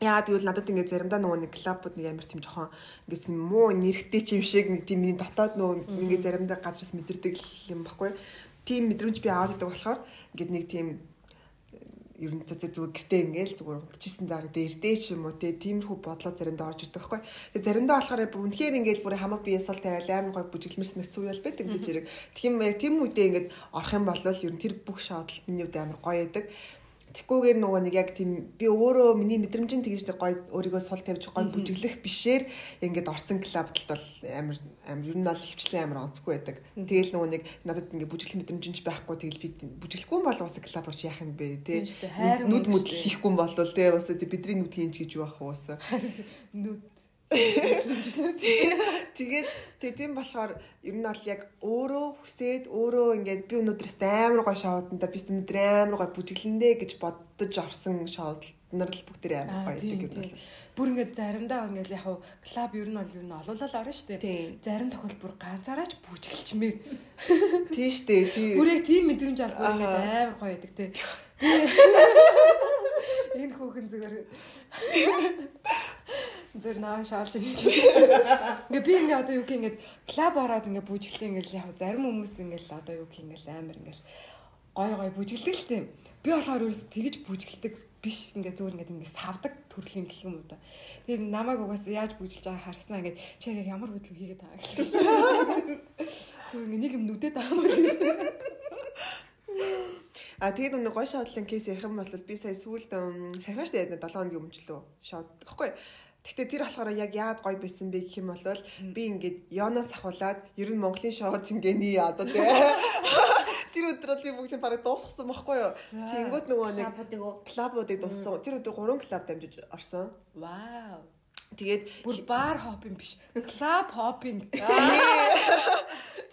Яагаад гэвэл надад ингээд заримдаа нөгөө нэг клабууд нэг амар тийм жоохон ингээд муу нэрхтэй ч юм шиг нэг тийм миний дотоод нөгөө ингээд заримдаа газраас мэдэрдэг юм баггүй. Тийм мэдрэмж би аваад байдаг болохоор ингээд нэг тийм ер нь зөв зүгээр гэртээ ингээл зүгээр унгачсан дараа дээрдээ ч юм уу те тиймэрхүү бодлоо заримдаа орж ирдэг байхгүй. Тэгээ заримдаа болохоор бүр үнэхээр ингээл бүр хамаг биеэс бол тавиал амар гой бүжиглэмэрс нэгц үйл байдаг гэж хэрэг. Тийм тийм үедээ ингээд орох юм бол ер нь тэр бүх шаардлагат миний үед амар гоё байдаг. Тэгхгүйгээр нөгөө нэг яг тийм би өөрөө миний мэдрэмжийн тэгж нэг гоё өөрийгөө сул тавьж гоё бүжиглэх бишээр ингээд орцсон клабт бол амар амар ер нь бол хөвчлэн амар онцгүй байдаг. Тэгэл нөгөө нэг надад ингээд бүжиглэх мэдрэмжинч байхгүй тэгэл би бүжиглэхгүй бол ус клаб орч яах юм бэ те. Нүд мүд хийхгүй бол те ус бидний нүд хийнч гэж юу ах уу ус. Нүд Тэгээд тийм болохоор ер нь бол яг өөрөө хүсээд өөрөө ингээд би өнөөдрөөс амар гоё шоуданда би өнөөдөр амар гоё бүжиглэндэ гэж боддож орсон шоуд нар л бүгд амар гоё гэдэг юм бол бүр ингээд заримдаа ингээд яг клуб ер нь бол ер нь олоолал орно шүү дээ. Зарим тохиолдолд бүр ганцаараач бүжиглчмээр. Тийм шүү дээ. Бүр яг тийм мэдрэмж алгүй ингээд амар гоё байдаг те. Энэ хүүхэн зүгээр Зэр наа шаалж байна. Ингээ би ингээ одоо юу гэх ингээд клуб ороод ингээ бүжиглээ ингээл яг зарим хүмүүс ингээл одоо юу гэх ингээл амар ингээл гой гой бүжиглдэг л тийм. Би болохоор ерөөс тэгэж бүжиглдэг биш ингээ зүгээр ингээ ингээ савдаг төрлийн гэх юм уу та. Тэгээд намайг угаас яаж бүжиглж байгааг харснаа ингээ чи яг ямар хөдөлгөөн хийгээд байгаа гэх юм. Зүгээр ингээ нэг юм нүдэд таамаар гэсэн. А тэгээд өнөө гой шоудлын кейс ярих юм бол би сая сүүлд шүү дээ 7 хоногийн өмнө ч лөө шоуд. Тэгэхгүй Гэтэ тэр болохоор яг яад гоё байсан бэ гэх юм бол би ингээд Йоноос ахуулаад ер нь Монголын шоу зингээний одоо тий. Тэр өдөр би бүгдийг бараг дуусгасан байхгүй юу? Тэнгүүд нөгөө нэг клабуудыг дууссан. Тэр өдөр 3 клаб дамжиж орсон. Вау. Тэгээд бүр бар хоппинг биш. Клаб хоппинг.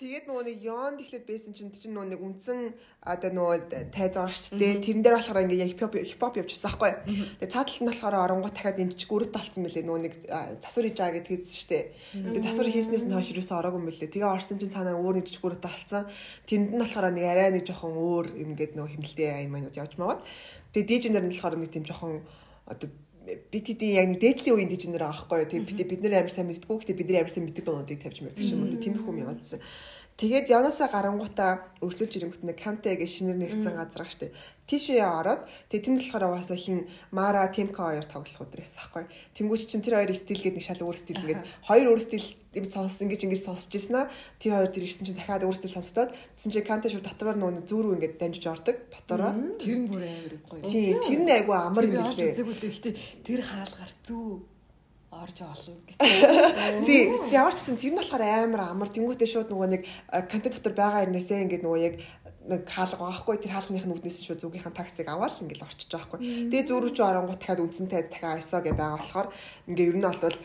Тэгээд нөгөө нэг Yon тэгэхээр байсан чинь чинь нөгөө нэг үндсэн одоо нөгөө тайз орчтой. Тэрэн дээр болохоор ингээ хипхоп хипхоп явчихсан байхгүй. Тэгээд цааталт нь болохоор оронгоо дахиад эмчиг өрөд талцсан мөлий нөгөө нэг засвар хийж байгаа гэдгийг хэлсэн штэ. Тэгээд засвар хийснээс нь хойш юусэн ороогүй мөлий. Тэгээ орсон чинь цаанаа өөр нэг жижиг өрөд талцсан. Тэнд нь болохоор нэг арай нэг жоохон өөр юм гээд нөгөө хэмнэлтэй аймагнууд явж магаад. Тэгээд дижнер нь болохоор нэг тийм жоохон одоо BTD яг нэг дээдлийн үеийн дижнер байгаа байхгүй юу. Тэгээ бид нар амар сайн мэддэггүй. Гэтэ бидний амар сайн мэддэг дуунуудыг тавьж мэрдэг юм уу. Тиймэрхүү юм яваадсан. Тэгээд Янаасаа гарангуудаа өрсөлдөж ирэнгүүт нэг Канте гэж шинээр нэгдсэн газар штэ. Тийшээ ороод тэгээд тэнд болохоор угаасаа хин Мара Темко хоёр тоглох өдрөөс аахгүй. Тэнгүүч чин тэр хоёр стил гэдэг нэг шал өөр стил ингээд хоёр өөр стил юм сонссон ингэж ингэж сонсч ирсэн аа. Тэр хоёр тэр ирсэн чинь дахиад өөр стил сонсдоод тэгсэн чинь Канте шууд дотороор нөгөө зүүрүү ингээд дамжиж ордог дотороо. Тэр нь бүр амар гоё. Тийм тэр нь айгу амар юм лээ. Тэр хаалгаар зүү орж олно гэж. Тий, ямар ч гэсэн тэр нь болохоор амар амар тэнгуүтэй шууд нөгөө нэг контент дотор байгаа юмнээсээ ингээд нөгөө яг нэг хаалга байхгүй тэр хаалганы нүднээс шууд зүгийнхаа таксиг аваад ингээл орчиж байхгүй. Тэгээ зүүрүүч оронгууд дахиад үнцэнтэй дахиад айсоо гэж байгаа болохоор ингээ ер нь бол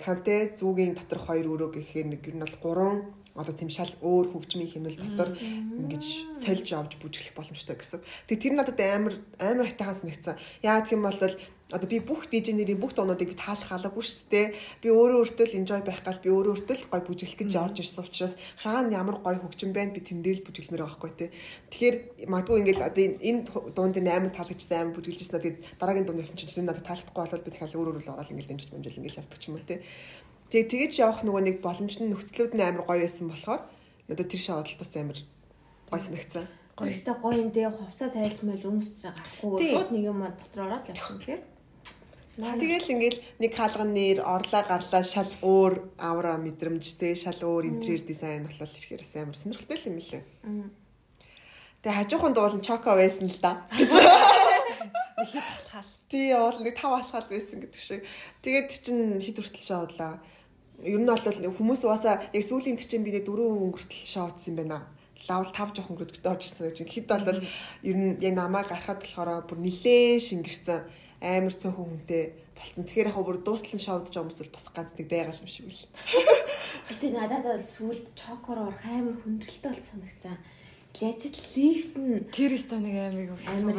канте зүгийн дотор хоёр өрөө гэхээр нэг ер нь бол гурван одоо тийм шал өөр хөгжмийн хэмнэл дотор ингэж сольж авч бүжиглэх боломжтой гэсэн. Тэгээ тэр надад амар амар хайтахаас нэгцэн. Яа гэх юм бол одоо би бүх дижнерийн бүх дуунуудыг би таалах халаагүй шүү дээ. Би өөрөө өөртөө л enjoy байх гал би өөрөө өөртөө л гой бүжиглэх гэж орж ирсэн учраас хаана ямар гой хөгжим байна би тэндээ л бүжиглэмээр байхгүй те. Тэгэхээр магадгүй ингээл одоо энэ дуунд амар таалагдсан амар бүжиглэжсэн тэгээд дараагийн дунд явсан чинь надад таалагдахгүй болол би дахиад өөр өөр л ороод ингээл дэмжиж мэмжил ингээл явдаг ч юм уу те. Тэгээ тэгэж явах нөгөө нэг боломж нь нөхцлүүд нь амар гоё байсан болохоор надад тэр шоудалт бас амар гоё санагцсан. Гоётой гоё энэ дээ хувцас тайлж мэл өмсч гарахгүй шууд нэг юм дотор ороод явсан тэгэхээр Тэгэл ингээл нэг хаалган нэр орлаа гарлаа шал өөр авра мэдрэмжтэй шал өөр интерьер дизайн болол ирэхээр амар сонирхолтой юм лээ. Тэгээ хажуухан дуулан чоко байсан л да. Нэг хэд алхаал. Тий, уул нэг тав алхаал байсан гэдэг шиг. Тэгээд чинь хэд хүртэл шоудлаа ер нь бол хүмүүс угаасаа яг сүүлийн тэр чинь бид дөрөв өнгөртөл шоудсан юм байна. Лавл 5 жоох өнгөрөлтөд орж ирсэн гэж хэд бол ер нь яг намаа гарахад болохоор бүр нилээ шингэрсэн амар цөөхөн хүнтэй болсон. Тэгэхээр яг бүр дуустал нь шоудж байгаа хүмүүс бас ганц нэг байгаал юм шиг үл. Гэтэ надад бол сүүлд чокор орох амар хүндрэлтэй бол санагцсан. Лежит лифт нь тэр станыг аймаг амар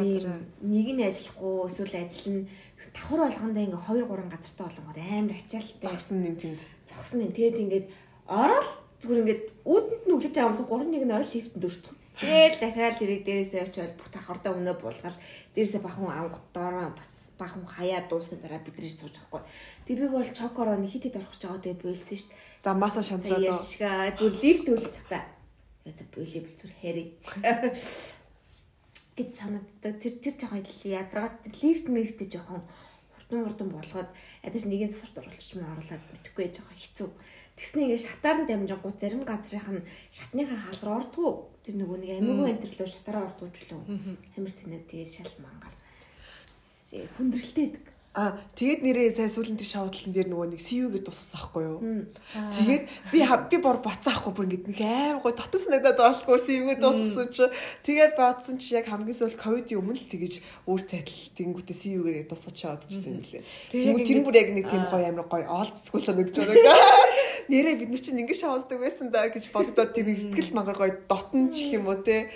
нэг нь ажиллахгүй эсвэл ажил нь давхар болгондоо ингээ 2 3 газартай болгоод амар ачаалттай. Зогсон нэг тэнд. Зогсон нэг. Тэгээд ингээд ороод зүгээр ингээд үүдэнд нь үлээж аваамсан 3 нэг нь орол лифтэнд өрчин. Тэгэл дахиад тэрийг дээрээсээ очиод бүх давхардаа өмнө буулгаад дээрээсээ бахан доороо бас бахан хаяа дуусны дараа бид нэр сууж байхгүй. Тэг би бол чокороо нэг хитэд орох тэгээ бойлсон шүү дээ. За маса шантраад. Яшга зүгээр лифт үлж та яа болио би зүр хэрэг гэж санагддаг. Тэр тэр жоохон ядраад тэр лифт мифт жоохон хурдан хурдан болгоод ядаж нэгэн засварт оруулчих юм оруулаад мэдхгүй жоохон хэцүү. Тэгснэ ингээ шатаар нь дамжингууд зарим газрынх нь шатныхаа хаалгаар ордгоо. Тэр нөгөө нэг амигүй энтерлөө шатаараа ордгоо ч үлээ. Хамир тэнэ тэгээд шал мангар. Хүндрэлтэй байдаг. А тэгээд нэрээ сая сүүлэн тэр шавдлан дээр нөгөө нэг CV-гээр туссан байхгүй юу. Тэгээд би би бор боцаахгүй бүр ингэдэг нэг аим гой дотор санагдаад болохгүй CV-гээр туссан чи тэгээд бодсон чи яг хамгийн сүүл ковидын өмнө л тэгэж өөр цайтал тэнгүүтээ CV-гээр тусгаж чаад гэсэн юм лээ. Тэгээд тэр бүр яг нэг тийм гой амир гой оолцсгүй санагдаж байна. Нэрээ бид нар чинь ингэ шавддаг байсан да гэж боддоо тэр сэтгэл мангар гой дотн ч юм уу те.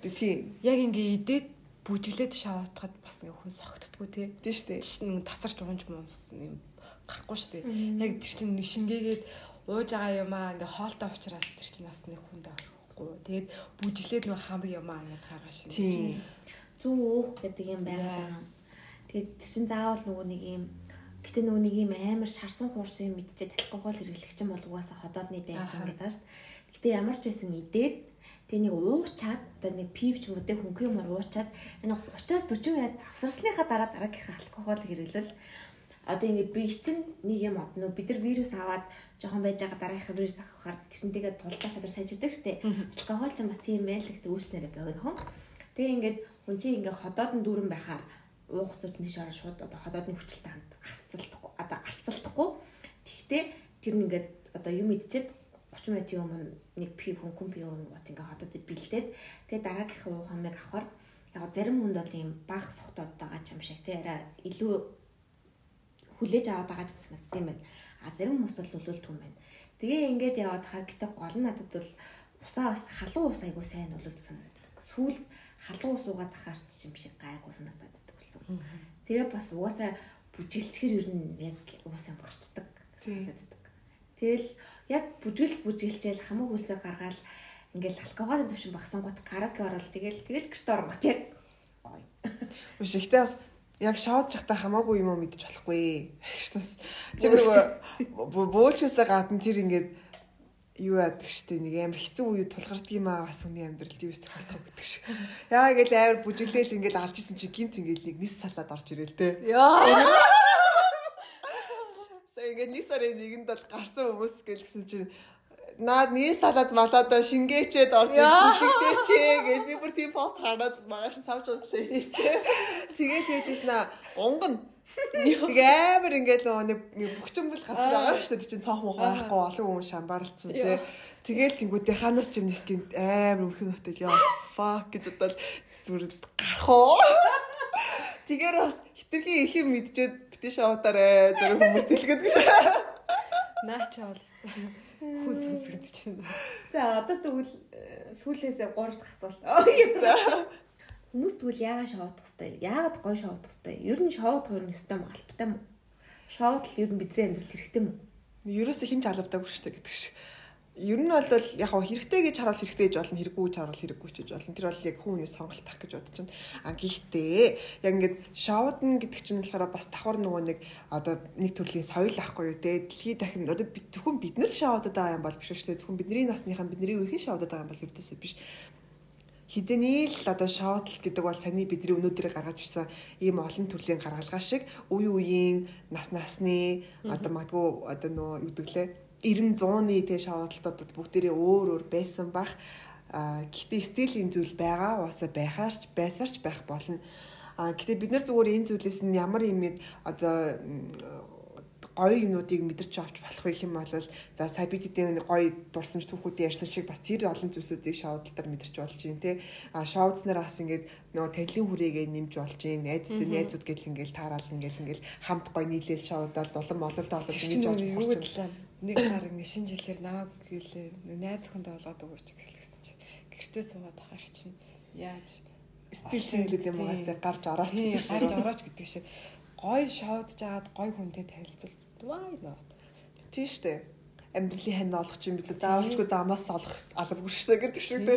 Тийм. Яг ингэ идээд бүжиглээд шаваатахад бас ингээ хүн согтдггүй тий. Тийм шүү дээ. Чинь тасарч уунж муус юм гарахгүй шүү дээ. Яг тэр чинь нэг шингээгээд ууж байгаа юм аа ингээ хоолтой уучраас тэр чинь бас нэг хүнд орохгүй. Тэгээд бүжиглээд нөх хамаг юм аа ингээ гаргаж шин. Тийм. Зүү уух гэдэг юм байна. Тэгээд тэр чинь заавал нөгөө нэг юм Гэтэ нөгөө нэг юм амар шарсан хуурсан юм мэдчихээд алкогол хэрэглэгч юм бол угаасаа ходоодны дайсан гэдэг байна шүү дээ. Гэтэ ямар ч байсан идээд Тэгээ нэг уучаад одоо нэг пив ч юм уу те хөнгөн юмар уучаад нэг 30-аас 40 яд завсарсныхаа дараа дараагийнхаа алкогол хэрэглэл одоо ингэ би чинь нэг юм одно бид нар вирус аваад жоохон байж байгаа дараагийнхаа вирус авахаар тэрнтэйгээ тулдаа чадвар сайжирдаг штэ. Алкогол ч бас тийм байл гэхдээ үүснээрээ богино хон. Тэгээ ингээд хүн чинь ингээ ходоод нь дүүрэн байхаар уух зүйл нэг шаар шууд одоо ходоодны хүчлэлтэй арцалдахгүй одоо арцалдахгүй. Тэгтээ тэр нь ингээд одоо юм идчихэд 30 минутын өмнө нэг пив хөнгөн пив гот ингээ хотод бэлдээд тэгээ дараагийнхаа уух амыг авахар яг зарим хүнд бол ийм баг сохтоод байгаа юм шиг тий арай илүү хүлээж аваад байгаа юм санагдсан юм байна. А зарим хүмүүс бол нөлөөлдөг юм байна. Тэгээ ингээд яваад хаа гэтээ гол нь надад бол усаа бас халуун ус айгуу сайн нөлөөлдөг санагддаг. Сүүлд халуун ус уугаад ахаар ч юм шиг гайгүй санагдаад байсан. Тэгээ бас угаасаа бүжиглчгэр ер нь яг ус юм гарчдаг санагддаг. Тэгэл яг бүжгэл бүжгэлжээл хамаг үлсээ гаргаал ингээл алкоголын төвшин багсангууд караоке орол тэгэл тэгэл гэрт оронгот яг гоё. Биш ихтэй бас яг шоудж захта хамаагүй юм уу мэдчих болохгүй. Шнас тэр нөгөө бөөлчөөсөө гадна тэр ингээд юу яадаг штэ нэг амар хэцүү үе тулгардаг юм аа бас хүний амьдралд юу өстө халтах гэдэг шиг. Яа ингээл амар бүжиглээл ингээл алж исэн чи гинт ингээл нэг нис салаад орж ирэл те. Яа ингээд нэг сарын нэгэнд бол гарсан хүмүүс гэлсэн чинь наад нэг салаад малаада шингээчээд орж бүжиглээч гэж би бүр тийм пост хараад магаш савж удлаа хийсэн. Тэгэл яжсэн аа унган нэг амар ингээд нэг бөхчмбөл газар байгаа шүү дээ чинь цоох мох байхгүй олон хүн шамбарлцсан тий. Тэгэл тэнгуүтээ ханаас ч юм нэг гинт амар өрхөн хөтөл яа fuck гэж бодоод зүгээр гарах уу. Тэгэхээр бас хитрхи их юм мэдчихэд битэн шоудаарэ зэрэг хүмүүс дэлгэдэг гэж. Наача бол хүн сонсогдож байна. За одоо тэгвэл э, сүүлээсээ 3 дахь асуулт. За. Хүмүүс тэгвэл яагаад шоудах хэвтэй? Яагаад гоё шоудах хэвтэй? Ер нь шоудах юм өстэй юм албатай юм уу? Шоудал ер нь бидний амьдралд хэрэгтэй юм уу? Ерөөсө хин ч албадаггүй шүү дээ гэдэг шиг ер нь бол яг хаа хэрэгтэй гэж харуул хэрэгтэй гэж болно хэрэггүй гэж харуул хэрэггүй гэж болно. Тэр бол яг хүмүүний сонголт тах гэж бодож байна. А гэхдээ яг ингээд шоудн гэдэг чинь болохоор бас давхар нөгөө нэг одоо нэг төрлийн соёл ахгүй юу те? Дэлхий дахин одоо зөвхөн бид нар шоудад байгаа юм бол биш шүү дээ. Зөвхөн бидний насныхан бидний үеийн шоудад байгаа юм бол ердөөсөө биш. Хизээний л одоо шоудл гэдэг бол саний бидний өнөөдөр гаргаж ирсэн ийм олон төрлийн гаргалгаа шиг үе үеийн нас насны одоо магадгүй одоо нөө гэвэл 90 100-ны тэ шавуудалтуудад бүгдээрээ өөр өөр байсан бах. Гэхдээ стилийн зүйл байгаа уусаа байхаарч байсаарч байх болно. А гэтээ бид нар зүгээр энэ зүйлээс нь ямар юм одоо гоё юмнуудыг мэдэрч авч болох байх юм бол за сая бид хэдийн гоё дурсамж түүхүүдийн ярьсан шиг бас тэр олон зүйлсүүдийг шоудалтаар мэдэрч болж юм те. А шоудснаар бас ингээд нөгөө танилын хүрээгээ нэмж болж юм найзтай найзууд гэл ингээд таараал ингээд ингээд хамт гоё нийлээл шоудаал дулан мололтой болоод ингэж болж болчихлоо нэг гар ингэ шинэ жилээр намайг гэлээ найз өхөндөө болоод өгөөч гэсэн чи гэртээ суугаад ахаар чинь яаж стил синглүүд юм угаас тэ гарч орооч гэдэг гарч орооч гэдэг шиг гой шоудж агаад гой хүнтэй танилцвал why not Тийм штэ. Амьдралын хань олох юм билүү. Заавалчгүй замаас олох албагүй штэ гэдэг шиг тэ.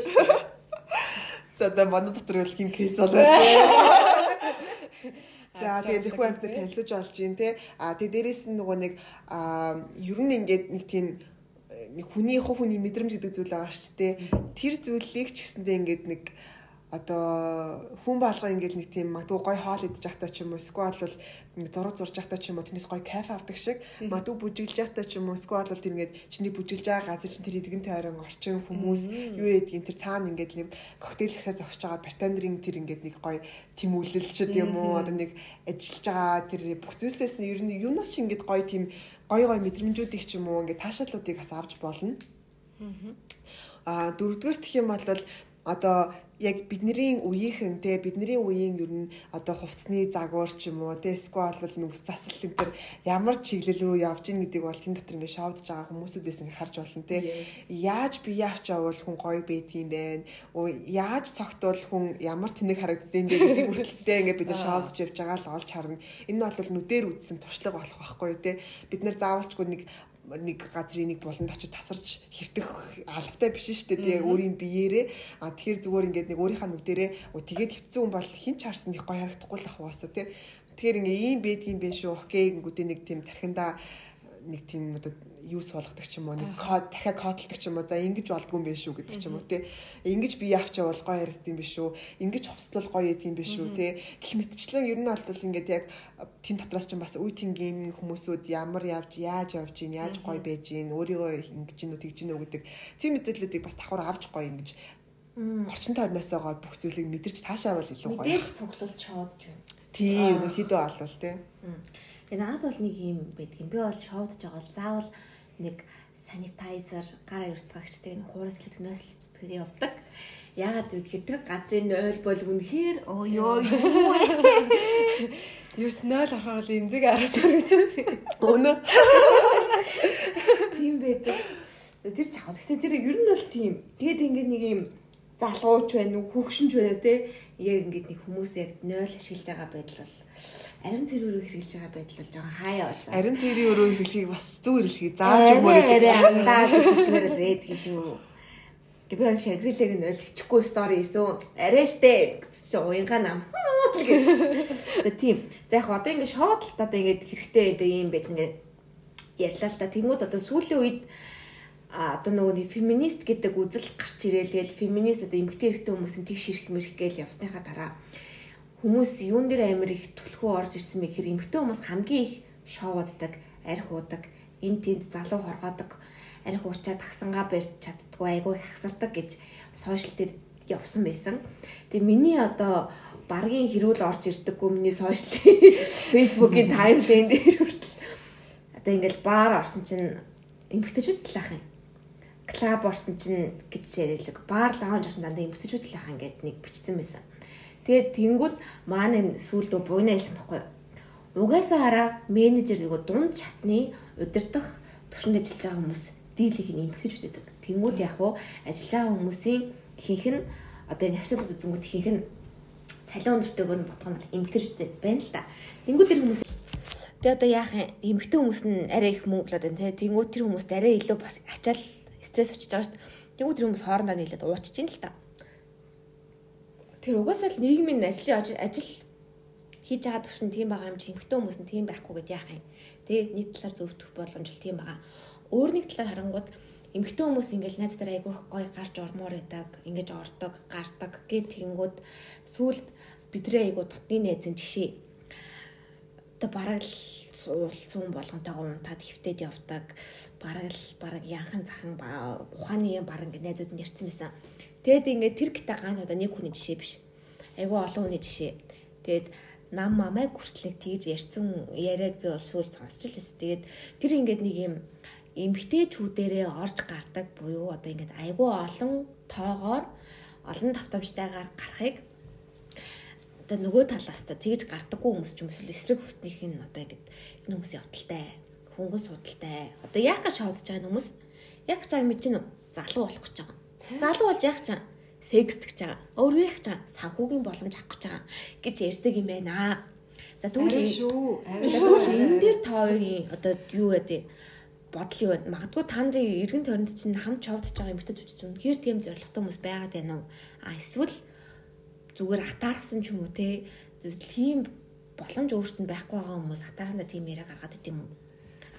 За одоо манай дотор бол хин кейс болоо. За тэгээд их хүнтэй танилцаж болж юм те. А тэгээд дээрэс нь нөгөө нэг ер нь ингээд нэг тийм нэг хүний хувь хүний мэдрэмж гэдэг зүйл байгаа шүү дээ. Тэр зүйлийг ч гэсэндээ ингээд нэг одоо хүн болгоо ингээд нэг тийм магадгүй гой хоол идэж явахтаа ч юм уу эсвэл бол нэг зураг зурж явахтаа ч юм уу тэрнээс гой кафе авдаг шиг магадгүй бүжиглж явахтаа ч юм уу эсвэл бол тийм ингээд чиний бүжиглж байгаа газар чинь тэр иргэн тойрон орчин хүмүүс юу ядгийн тэр цаана ингээд нэг коктейл сахиа зогсож байгаа бартандрын тэр ингээд нэг гой тэмүүлэлчд юм уу одоо нэг ажиллаж байгаа тэр бүх зүйлсээс нь ер нь юунаас ч ингээд гой тийм гой гой мэдрэмжүүдийг ч юм уу ингээд таашааллуудыг бас авч болно. Аа дөрөвдүгээр гэх юм бол одоо яг бидний үеийнхэн те бидний үеийн ер нь одоо хувцсны загвар ч юм уу те эсвэл нүс засал энэ төр ямар чиглэл рүү явж ийн гэдэг бол тэн дотор ингээд шавдж байгаа хүмүүсүүдээс ингээд харж болно те. Яаж бие авч явал хүн гоё байдгийм бэ? Яаж цогтвол хүн ямар тэнэг харагддığım бэ гэдэг хүртэлтэй ингээд бид нар шавдж явж байгаа л олж харна. Энэ нь бол нүдээр үзсэн туршлага болох байхгүй те. Бид нар заавалчгүй нэг нэг газрын нэг буланд очиж тасарч хөвтөх албатай биш шүү дээ. Тэгээ өөрийн биеэрээ а тэгэхээр зүгээр ингээд нэг өөрийнхөө нүдэрээ тэгээд хөвцөн хүн бол хин ч харсан их гоё харагдахгүй л ах угаасаа тий. Тэгэхээр ингээ ийм байдгийн биш шүү. Окей гингүүтээ нэг тийм тархиндаа нэг тийм одоо юу суулгадаг ч юм уу нэг код дахиад кодолдог ч юм уу за ингэж болдгүй юм биш үү гэдэг ч юм уу те. Ингэж бие авчаа бол гоё яригд юм биш үү? Ингэж хувцлал гоё яд юм биш үү те. Гэх мэтчлэн ер нь бол ингээд яг тэн дотроос ч бас үе тэнгийн хүмүүсүүд ямар явж яаж явж гин яаж гоё байж гин өөрийгөө ингэж гин үү тэгж гин үү гэдэг тийм мэдээллүүдийг бас давхар авч гоё ингэж орчин тойрноосоо гоё бүх зүйлийг мэдэрч таашаавал илүү гоё Мэдээлэл цуглуулж шоодж байна. тийм ерөнхийдөө олвол те Тэгээ надад бол нэг юм байдгийн. Би бол шоудж байгаа бол заавал нэг санитайзер, гар ертгагчтай нэг хуураас лэгнөөс лэгдэх явдаг. Яагаад вэ гэхээр тэр газрын ойл бол үнэхээр оо ёо юу Юус 0 орохоор л энзэг араас өргөж байгаа шиг. өнөө тийм байдаг. Тэр чахав. Гэхдээ тэр ер нь бол тийм. Тэгээд ингээд нэг юм залгууч байна уу, хөгшинч байна уу те. Яг ингээд нэг хүмүүс яг 0 ашиглаж байгаа байдал бол ариун цэрүүрийг хэрэглэж байгаа байдал бол жоохон хаяа бол заа. Ариун цэрийн өрөө хэлхийг бас зүгээр хэлхий зааж өгмөр арай андаа гэж хэлмээр л байдгийн шүү. Гэвэн шагрилэг нь олчихгүй стори хийсэн. Арай штэ гэсэн чи уянга нам. Тэгээ тийм. За яг одоо ингэ шоудлт одоо ингэ хэрэгтэй одоо юм байж ингэ ярьлаа л та. Тэнгүүд одоо сүүлийн үед одоо нөгөө нэг феминист гэдэг үзэл гарч ирээл тэгэл феминист одоо эмгтэй эрэгтэй хүмүүсийн тэгш ирэх мэрх гээл явсныхаа дараа хүмүүс юун дээр амир их түлхүү орж ирсэн бэ гэхээр эмгтэй хүмүүс хамгийн их шоуддаг, арх уудаг, эн тэнд залуу хоргоодог, арх уучаад тагсангаа барьж чаддгүй айгүй хагсардаг гэж сошиал дээр явсан байсан. Тэгээ миний одоо баргийн хэрүүл орж ирдэггүй миний сошиал фейсбુકийн таймлайн дээр хүртэл одоо ингээл баар орсон чинь эмгтэйчүүд талаах юм клаб орсон чинь гэж ярилэг баар лаунж орсон дандаа эмгтэйчүүд талаах ингээд нэг бичсэн байсан. Тэгээд тэнгууд маань сүүлдөө буйна хэлсэн байхгүй юу? Угаасаа хараа менежер нөгөө дунд чатны удирдах төвшөнд ажиллаж байгаа хүмүүс дийлийг нь эмгэж үтдэг. Тэнгууд яг уу ажиллаж байгаа хүмүүсийн ихэнх нь одоо энэ хашаалууд үзэнгүүт ихэнх нь цалин өндөртэйгөр нь бодох нь эмгэж үтдэг байна л да. Тэнгууд тэр хүмүүс Тэгээ одоо яах юм эмгтэй хүмүүс нь арай их мөнгө болоод байна те. Тэнгууд тэр хүмүүст арай илүү бас ачаал стресс очиж байгаа шүү дээ. Тэнгууд тэр хүмүүс хоорондоо нийлээд уучиж ин л та. Тэр угаасаа л нийгмийн ажлын ажил хийж байгаа төвшин тийм байгаа юм чи эмгтэй хүмүүс нь тийм байхгүй гэд яах юм. Тэгээ нийт талаар зөвдөх боломж л тийм байгаа. Өөр нэг талаар харангууд эмгтэй хүмүүс ингээл найз дээр айгүйх гоё гарч ормоор байдаг, ингэж ордог, гардаг гэт тэнгүүд сүулт бидний айгуу дотны найзын жишээ. Одоо бараг л уулцсан болгонтойгоо унтаад хөвтөд явдаг. Бараг бараг янхан захан ухааны бараг ингэ найзууд нь ярьсан байсан. Тэгэд ингээд тэр гитэ ганц одоо нэг хүний жишээ биш. Айгүй олон хүний жишээ. Тэгэд нам мамайг хүртэл тэгж ярьсан яриаг би бол сүүл сонсч л байсан. Тэгээд тэр ингээд нэг юм эмгтээчүүдэрээ орж гардаг буюу одоо ингээд айгүй олон тоогоор олон давтамжтайгаар гарахыг одоо нөгөө талаас та тэгж гардаггүй хүмүүс ч юм эсвэл эсрэг хүснийх нь одоо ингээд энэ хүмүүс явдалтай хөнгөн судалтай одоо яах гэж шоудж байгаа хүмүүс яг гэж байгаа мэдэж гэнэ залуу болох гэж байгаа залуу болж яах чам секстэж байгаа. Өөрөө их чам санхүүгийн боломж авах гэж байгаа гэж ярьдаг юм байна. За тэгвэл шүү. Тэгвэл энэ дээр та хоёрын одоо юу гэдэг бодол юу вэ? Магадгүй та нарын эргэн тойронд чинь хамт шовдож байгаа эмэгтэй төч зүн хэр тийм зоригтой хүмүүс байгаад байна уу? А эсвэл зүгээр атаархсан ч юм уу те тийм боломж өөртөнд байхгүй байгаа хүмүүс атаархандаа тийм яриа гаргаад идэм үү?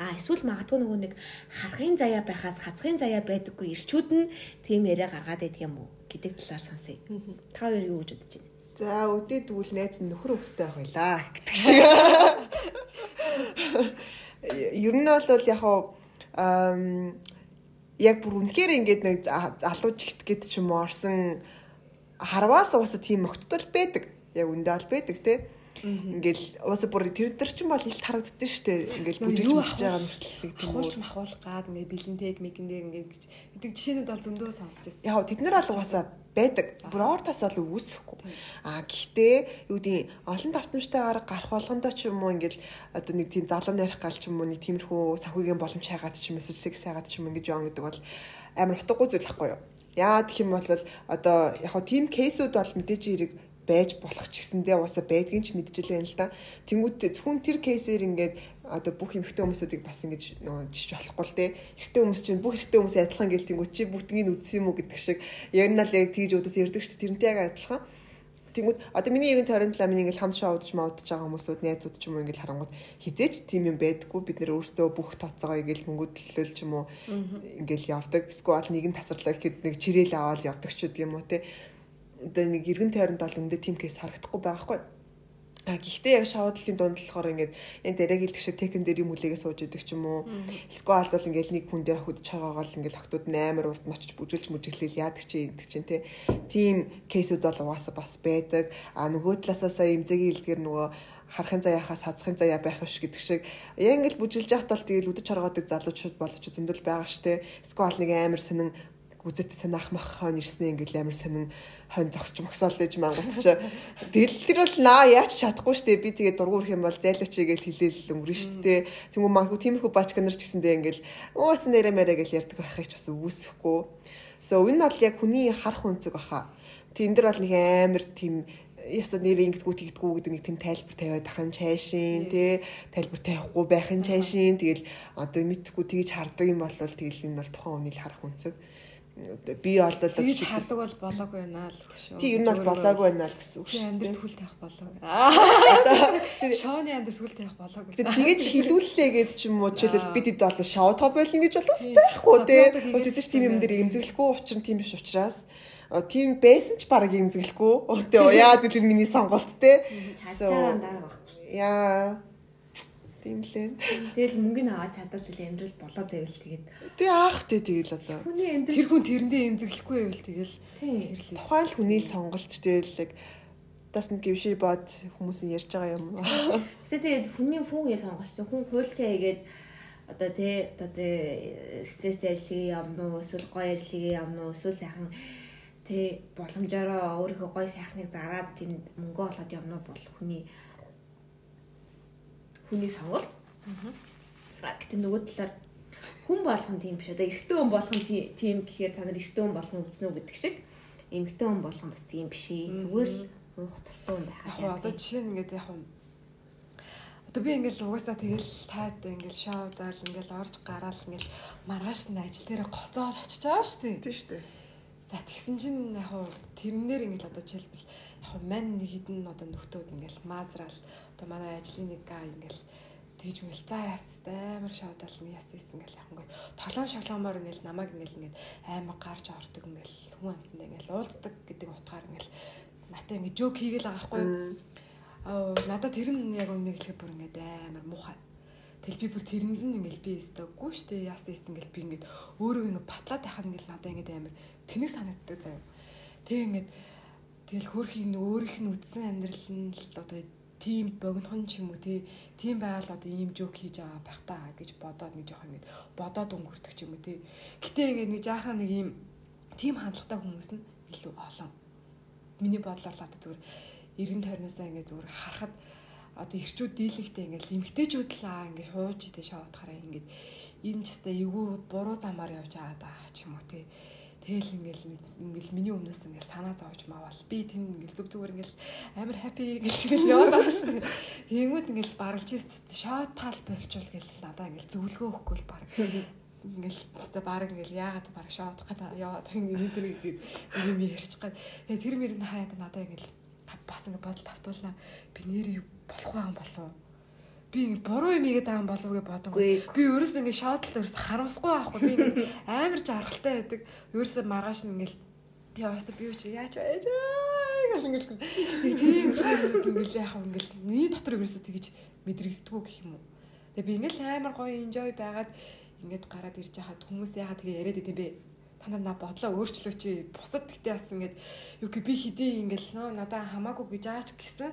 А эсвэл магадгүй нөгөө нэг харахын заяа байхаас хацхын заяа байдаггүй ирчүүд нь тийм яриа гаргаад идэг юм уу гэдэг талаар сонсъё. Та хоёр юу гэж бодож байна? За өдөө дүүл найз нөхөр хөвгтэй байлаа гэдэг шиг. Ер нь бол яг аа яг бүр үнэхээр ингээд нэг залууж ихт гэд ч юм уу орсон харваас уусаа тийм өгтөл байдаг. Яг үндэ аль байдаг те. Ингээл уусаа бүр тэр тэр чин бол илт харагддсан шүү дээ. Ингээл бүжиж мөчж байгаа мөртлөг тийм үү. Хуулч махвал гад ингээд бэлэнтэйг мэгэнтэй ингээд гэдэг жишээнүүд бол зөндөө сонсч байсан. Яг тэд нар бол уусаа байдаг. Бүр ортас бол үүсэхгүй. А гэхдээ юу гэдэг олон давтамжтай арга гарах болгондоо ч юм уу ингээл одоо нэг тийм залуу нарих гал ч юм уу нэг тиймэрхүү сахигийн боломж хайгаад ч юм уу секс хайгаад ч юм ингээд жоон гэдэг бол амар утгагүй зүйл байхгүй юу? Яа гэх юм бол одоо яг хоо team кейсүүд бол мэдээж хэрэг байж болох ч гэсэндээ уусаа байдгийг ч мэдчихлээ юм л да. Тэнгүүт зөвхөн тэр кейсээр ингээд одоо бүх эмэгтэй хүмүүсүүдийг бас ингэж нөгөө жиж болохгүй л те. Эрэгтэй хүмүүс чинь бүх эрэгтэй хүмүүс адилхан гэл тэнгүүт чи бүгднийг үдсэн юм уу гэдэг шиг яг нь л яг тэгж өдөөс ярддаг ч тэрнтэй яг адилхан. Тэнгүүд одоо миний иргэн тойрон талаа миний ингээл хам шоудж маудж байгаа хүмүүсүүд найзууд ч юм уу ингээл харангууд хизээч тийм юм байдггүй бид нэр өөрсдөө бүх тоцоогоо ингээл мөнгө төлөөл ч юм уу ингээл явдаг. Эсвэл нэгэн тасарлаа гэхэд нэг чирээл аваад явдаг ч үгүй юм уу те одоо нэг эргэн тойронд бол өмнөд тийм кейс харагдахгүй байгаа хгүй. А гэхдээ яг шавуудлын дунд болохоор ингээд энэ дээрэг шиг текэн дээр юм үлээгээ сууж идэг ч юм уу. Эсвэл бол ингээд нэг хүн дээр хөдөж чаргаагаал ингээд охтууд амар урд нь очиж бүжүүлж мүжиглэл яадаг чи гэдэг чинь те. Тим кейсүүд бол угаасаа бас байдаг. А нөгөө талаасаа сая имзэгийн хэлдгэр нөгөө харахын заяахаас хазахын заяа байх биш гэдэг шиг яг ингээд бүжилж бол тэгэл үдэж чаргаадаг залуучууд болч зөндөл байгаа штэ. Эсвэл нэг амар сонин үзэт санаах мах хон ирснээ ингээл амар сонин хонь зогсч мөксөөл гэж мангууч. Тэгэл тэр бол наа яаж чадахгүй штэ би тэгээ дургуурх юм бол зайлаач гээл хэлээл өнгөрөн штэ. Тэнгүү магадгүй тиймэрхүү бач гэнэр ч гэсэндээ ингээл уусан нэрэ мэрэ гээл ярьдаг байхыг ч бас үүсэхгүй. So энэ бол яг хүний харах үнцэг баха. Тэн дээр бол нэг амар тийм яста нэр ингэдэггүй тэгдэггүй гэдэг нэг тийм тайлбар тавиад ахын чайшин тий тайлбар тавихгүй байхын чайшин тэгэл одоо мэдхгүй тэгж хардаг юм бол тэгэл энэ бол тухайн үнийг харах үнцэг би олол тэгж хардаг бол болоогүй байна л шүү. Тий ер нь бол болоогүй байна л гэсэн үг шүү. Амьдрал хүл тавих болоогүй. Шоуны амьдрал хүл тавих болоогүй. Тэгэж хилүүллээ гэд ч юм уу жишээлбэл бид хэд бол шоу топ байлна гэж бол ус байхгүй тий. Ус эцэж тийм юм дээр эмзэглэхгүй учир нь тийм биш учраас тийм байсан ч бараг эмзэглэхгүй. Өөдөө яа гэдэг миний сонголт тий. Чалчаа дараа байхгүй. Яа Тийм лээ. Тэгэл мөнгө нь аваад чадвал амьдрал болоод байвал тэгээд. Тэг аах тий тэгэл одоо. Хүний амьдрал тэр хүн тэрэндээ эмзэглэхгүй байвал тэгэл. Тийм. Тухайн л хүний сонголт тэгэл яг нэг гівши бод хүмүүс нь ярьж байгаа юм. Гэтэ тэгээд хүний хүн яа сонгосон хүн хуульчаа игээд одоо тий одоо тий стресстэй ажлыг явна уу эсвэл гоё ажлыг явна уу эсвэл сайхан тий боломжоор өөрийнхөө гоё сайхныг зараад тэнд мөнгө олоод явна бол хүний хүний сонголт. Аа. Гэтэ нөгөө талаар хүн болгон тийм биш. Одоо эрэгтэй хүн болгон тийм гэхээр та нар эрэгтэй хүн болгон үзнэ үү гэдэг шиг эмэгтэй хүн болгон бас тийм биш. Зүгээр л муух туртаа хүн байхад. Яг одоо жишээ нь ингээд яг Одоо би ингээл угаасаа тэгэл таад ингээл шоудаал ингээл орж гараал ингээл маргааш нь ажил дээр гоцоод очиж байгаа шүү дээ. Тийм шүү дээ. За тэгсэн чинь яг тэрнээр ингээл одоо жишээлбэл яг мань нэг хідэн одоо нөхдөөд ингээл маазраал одоо манай ажлын нэг га ингээл тэгж мэл за яас амар шавдал нэг яас ийсэн ингээл яг ингээд толон шоломоор ингээл намайг ингээл ингээд амар гарч ордог ингээл хүн амтнд ингээл уулздаг гэдэг утгаар ингээл натаа ингээд жок хийгээл байгаа юу? Аа надад тэр нь яг үнийг хэлэхэд бүр ингээд амар муухай. Тэл би бүр тэрэнд нь ингээл би өстөггүй штэ яасан ийсэн ингээл би ингээд өөрөө ингээд батлаад байхад ингээл надаа ингээд амар тэнэг санагддаг заяа. Тэг ингээд тэгэл хөрхийн өөрийнх нь үдсэн амьдрал нь л одоо тийм богинохон ч юм уу тийм байгаал одоо ийм жоок хийж байгаа байх та гэж бодоод нэг жоох ингэ бодоод өнгөрдөг ч юм уу тий. Гэтэ ингэ нэг жаахан нэг ийм тийм хандлагатай хүмүүс нь илүү олон. Миний бодлоор л одоо зүгээр эргэн тойрноосаа ингэ зүгээр харахад одоо ирчүүд дийлэгтэй ингээл эмгтээчүүд л аа ингээд хууж идэ шоотахаараа ингээд энэ ч гэсэн эвгүй буруу замаар явж байгаа даа ч юм уу тий. Тэгэл ингээл ингээл миний өмнөөс ингээл санаа зовж маавал би тэн ингээл зүг зүгээр ингээл амар хаппи гэл яваад шин. Тэнгүүд ингээл баралж шоу тал болчвол гэл надаа ингээл зөвлөгөө өгөхгүй л баг ингээл баг ингээл яагаад баг шоудах гэдэг яваад ингээд тэр юм ярьчих гад. Тэгээ тэр мэрэнд хаяад надаа ингээл бас ингээд бодол тавтуулнаа. Би нэр болох байгаа болов уу? Би ингэ буруу юм игээд байгаа болов гэж бодсон. Би ерөөс ингэ шоудлт ерөөс харамсахгүй байхгүй. Би ингэ амар жаргалтай байдаг. Ерөөсөө маргааш нь ингээл яваастаа би үчи яач байж гэл ингээл тийм ингээл яах вэ ингээлний дотор ерөөсөө тэгэж мэдрэгддэггүй гэх юм уу. Тэгээ би ингээл амар гоё enjoy байгаад ингээд гараад ирж хахад хүмүүс яагаад тэгээ яриад идэм бэ? Та нар бодлоо өөрчлөөч. Бусад гэтээ бас ингээд юу би хэдий ингээл нөө надаа хамаагүй гэж аач гэсэн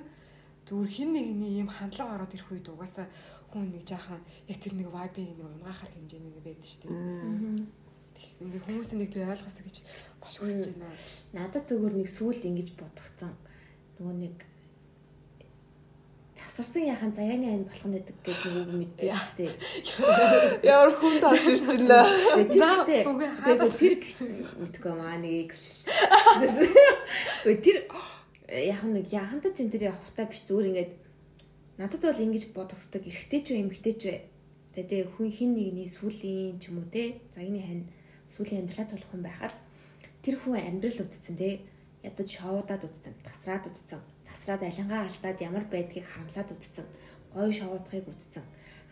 зүгээр хин нэгний ийм хандлага ороод ирэх үед угаасаа хүн нэг жаахан яг тэр нэг вайбын нэг унгахаар хэмжээний нэг байдаг шүү дээ. Ингээ хүмүүс нэг би ойлгосоо гэж баш хүсэж байна. Надад зөвхөн нэг сүүл ингэж бодогцсон. Нөгөө нэг засарсан яхан заяаны айн болох нь гэдэг нэг үг мэддэг шүү дээ. Ямар хүн тарж ирж байна. Тэр тэр мэдгүй маа нэг тэр яг нэг яхантаж энэ тэр явахтаа биш зүгээр ингээд надад бол ингэж бодогддог. Эрэгтэй ч вэ эмэгтэй ч вэ? Тэгээ хүн хин нэгний сүлийн ч юм уу те загны хань сүлийн амьдралаа тулах хүн байхад тэр хүн амьдрал үтцэн те ядаж шоудаад үтцэн тасраад үтцэн тасраад алингаа алдаад ямар байдгийг харамсаад үтцэн гоё шоудахыг үтцэн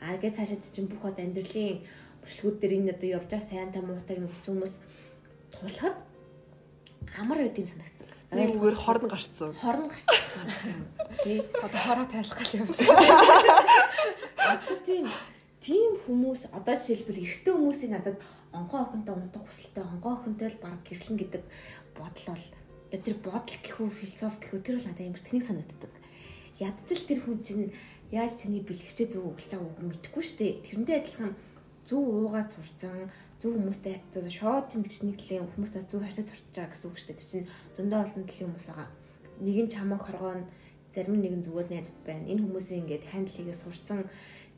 аа гэж цаашаа чинь бүх од амьдралын бүшлгүүд дээр энэ одоо явж байгаа сайн та муутайг нөхцөн хүмүүс тулахад амар байд юм санагц нэг үгээр хорн гарцсан. Хорн гарцсан. Тий. Одоо хороо тайлах гал явж байна. Тийм. Тийм хүмүүс одоо жишээлбэл эрэгтэй хүмүүсийн надад онгоо охинтой унтах хүсэлтэй онгоо охинтой л баг гэрлэн гэдэг бодол бол тэр бодол гэхүү философи гэхүү тэр бол надад амар тэнэг санагддаг. Ядчил тэр хүн чинь яаж чиний бэлгэвчээ зөв өгүүлж байгааг мэдэхгүй шүү дээ. Тэрнтэй адилхан зөв уугаад сурцсан зөв хүмүүстэй зөв шоод чинь чинь нэг талын хүмүүстэй зөв харьцаж сурч байгаа гэсэн үг шүү дээ. Тэр чинь зөндөө олон талын хүмүүс байгаа. Нэг нь чамайг хоргоон зарим нэг нь зүгээр найзад байна. Энэ хүмүүсийн ингээд хандл хийгээ сурцсан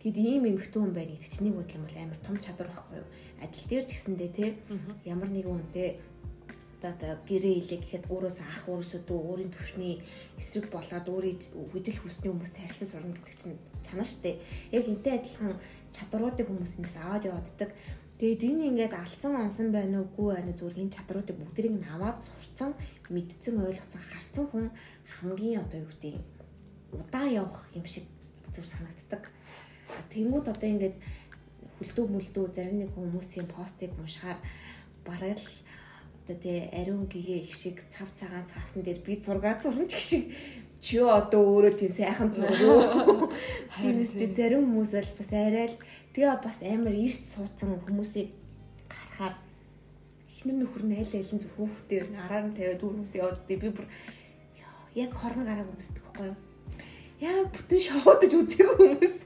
тэгэд ийм эмхтэн хүн байна гэдэг чинь нэг бодлоо бол амар том чадвар байхгүй юу? Ажил дээр ч гэсэндээ те ямар нэгэн үнтэй одоо гэрээ илээ гэхэд өөрөөсөө ах өөрөөсөө дүү өөрийн төвшний эсрэг болоод өөрийн хүжил хүсний хүмүүстэй харилцаж сурна гэдэг чинь чанаа штэ. Яг энтэй адилхан чадваруудыг хүмүүсээс аваад явааддаг. Тэгээд энэ ингээд алдсан онсон байна уугүй байна зүгээр энэ чадруудыг бүгдийг нь аваад сурцсан, мэдсэн, ойлгоцсон, харсан хүн хамгийн одоо юу гэдэг удаан явах юм шиг зүр санагддаг. Тэнгүүд одоо ингээд хүлдүү мүлдүү зарим нэг хүмүүсийн постыг уншихаар бараг л одоо тий ариун гэгээ их шиг цав цагаан цаасан дээр би зураг зурна ч шиг чи одоо өөрөө тийм сайхан зураг. Тиймээсээ зарим хүмүүс бол бас арай л тэгээ бас амар ийшт суудсан хүмүүсийг харахаар эхнэр нөхөр нь айл айлын зүр хүүхдээр араар нь тавиад дүүрмд яваад би бүр яг хорн гараа хүмүүсдэг байхгүй юу? Яа бүтэн шоудаж үзээгүй хүмүүс.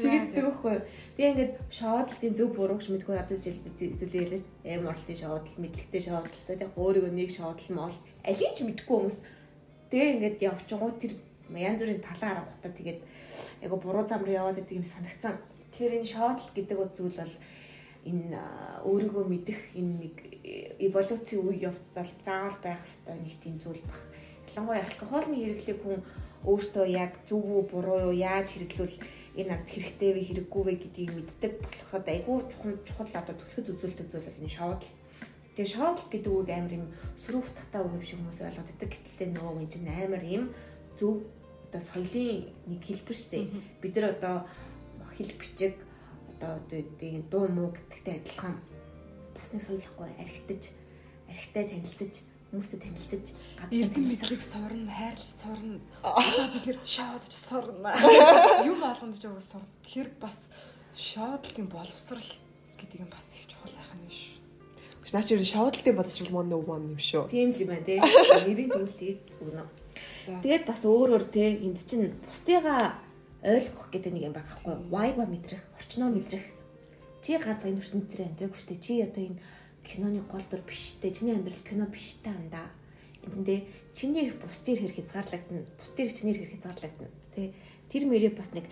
Тэгээд тэр байхгүй юу? Тэгээ ингээд шоудлтын зөв бурууч мэдгүй надад жил зүйлээ ярьлаа шүү. Аим орлтын шоудл, мэдлэгтэй шоудл, тэгээ өөрийгөө нэг шоудл мол алийг ч мэдгүй хүмүүс Тэгээ ингээд явчихгоо тэр янз бүрийн талаа арангуудаа тэгээд айгу буруу зам руу яваад идэг юм санагцсан. Тэгэхээр энэ шоотл гэдэг зүйл бол энэ өөрийгөө мэдэх энэ нэг эволюцийн үе явцдаа заавал байх ёстой нэг тийм зүйл баг. Ялангуяа алкогольны хэрэглийг хүн өөртөө яг зөв үү буруу юу яаж хэрэглүүл энэ надад хэрэгтэй вэ хэрэггүй вэ гэдгийг мэддэг болоход айгүй чухал чухал одоо төлөхөд үзүүлэлт үзүүл энэ шоудл Тэгээ шоудл гэдэг үг амар юм сүрүү утгатай үг юм шиг хүмүүс ойлгоод байдаг. Гэтэл нөгөө юм чинь амар юм зөв одоо соёлын нэг хэлбэр штэ. Бид нар одоо хэл бичиг одоо одоо дуу муу гэдэгтэй адилхан бас нэг соёлохгүй архитаж архитай танилцаж хүмүүстэй танилцаж газар эрдэм мэдлэг сурна, хайрлаж сурна. Одоо бид нэр шоудж сурна. Юм болгонд ч уус сурна. Тэгэхээр бас шоудлын боловсрал гэдэг юм бас их чухал байх нь шүү. Наа чи шоудлтын боловсрол мөн нэг мөн юм шүү. Тийм л юм байна тий. Нэрийн төвлөлтийг өгнө. Тэгээд бас өөрөөр те энд чинь бусдыгаа ойлгох гэдэг нэг юм байгаа байхгүй юу? Vibe мэдрэх, орчноо мэдрэх. Чи энэ ертөнд дээр амьдрах хүчтэй. Чи одоо энэ киноны гол дүр биштэй. Чиний амьдрал кино биштэй андаа. Энд чинь те чиний бусдын хэрэг хязгаарлагдана. Бусдын чиний хэрэг хязгаарлагдана. Тэ тэр мөрийг бас нэг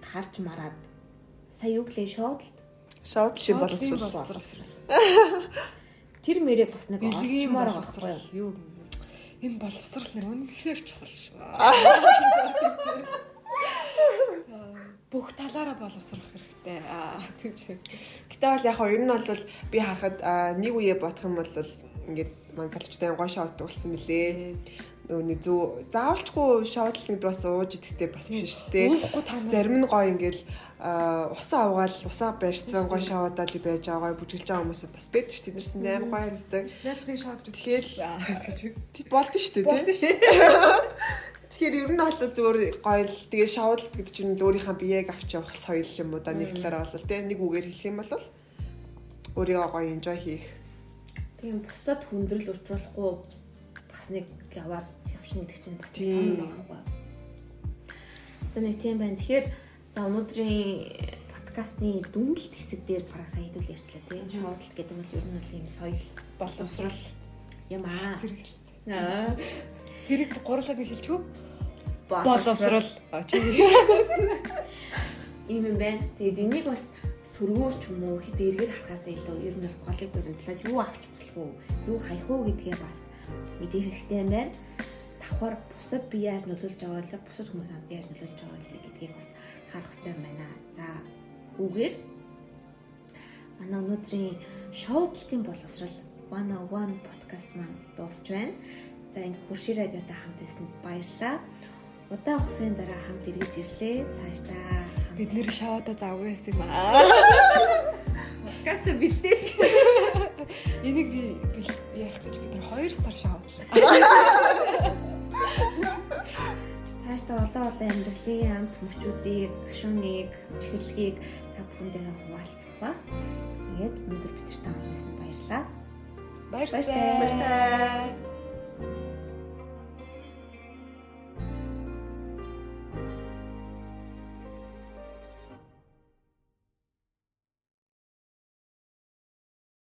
харж мараад сая юу гэлээ шоудлт Шоудлын боловсрол. Тэр мэрэг бас нэг олчмоор боловсрал юу энэ боловсрал нэр үнэхээр чухал шүү. Бүх талаараа боловсрох хэрэгтэй. Тийм ч. Гэтэ бол яг хоо ер нь бол би харахад нэг үе бодох юм бол ингээд мансалчтай гоо шоуддаг болсон мөлий. Нөгөө нэг зүү заавалчгүй шоудлал гэдэг бас ууж идэхтэй бас биш шүү дээ. Зарим нь гоё ингээл усаа угаал усаа барьцсан гоо шоудаал байж байгаа бүжиглж байгаа хүмүүс бас байдаг шүү дээ. Тэднэрс нь аим гоё хэлдэг. Нэсний шууд Тэгэл тэгэл болд нь шүү дээ. болд шүү. Тэгэхээр ер нь бол зүгээр гоё л тэгээ шоудлт гэдэг чинь өөрийнхөө биеэг авч явах соёл юм уу да нэг талаараа бол тэ нэг үгээр хэлэх юм бол өөрийгөө гоё enjoy хийх. Тийм бусдад хүндрэл учруулахгүй бас нэг яваад явшин гэдэг чинь бас Тийм. байгаа байхгүй. За нэг тийм байна. Тэгэхээр за өнөөдрийн подкастны дүнэлт хэсэг дээр бараг сая хэдүүл ярьчлаа тийм. Шоудлт гэдэг нь ер нь бол ийм соёл боловсрал юм аа. Аа. зэрэг гурлаад нэг хэлчихв. Боловсрал ийм юм байна. Тэгээд энийг бас сөргөөр ч юм уу хэд эргээр харахаас илүү ер нь голыг баримтлаад юу авч болох уу, юу хаях уу гэдгээ бас мэдэх хэрэгтэй юм байна. Давхар бусад би яаж нөлөөлж байгаа вэ? Бусад хүмүүс хамт яаж нөлөөлж байгаа вэ гэдгийг бас харах хэрэгтэй байна. За үгээр манай өнөөдрийн шоудлтын боловсрал 101 подкаст маань дуусч байна. За ингээ хурши радиотой хамт байсанд баярлалаа. Удаан хугацааны дараа хамт эргэж ирлээ. Цаашдаа бид нэр шоудо завгүй байсан юм аа. подкаст битээ. Энийг би ярих гэж бид нар 2 сар шоудлаа. Тааштай олон олон амьдралын амт мөчүүдийг, гашууныг, чихлэгийг та бүхэндээ хуваалцах баг. Ингээд өнөөдөр бид нартай хамтсан баярлалаа. Баярлалаа. Баярлалаа.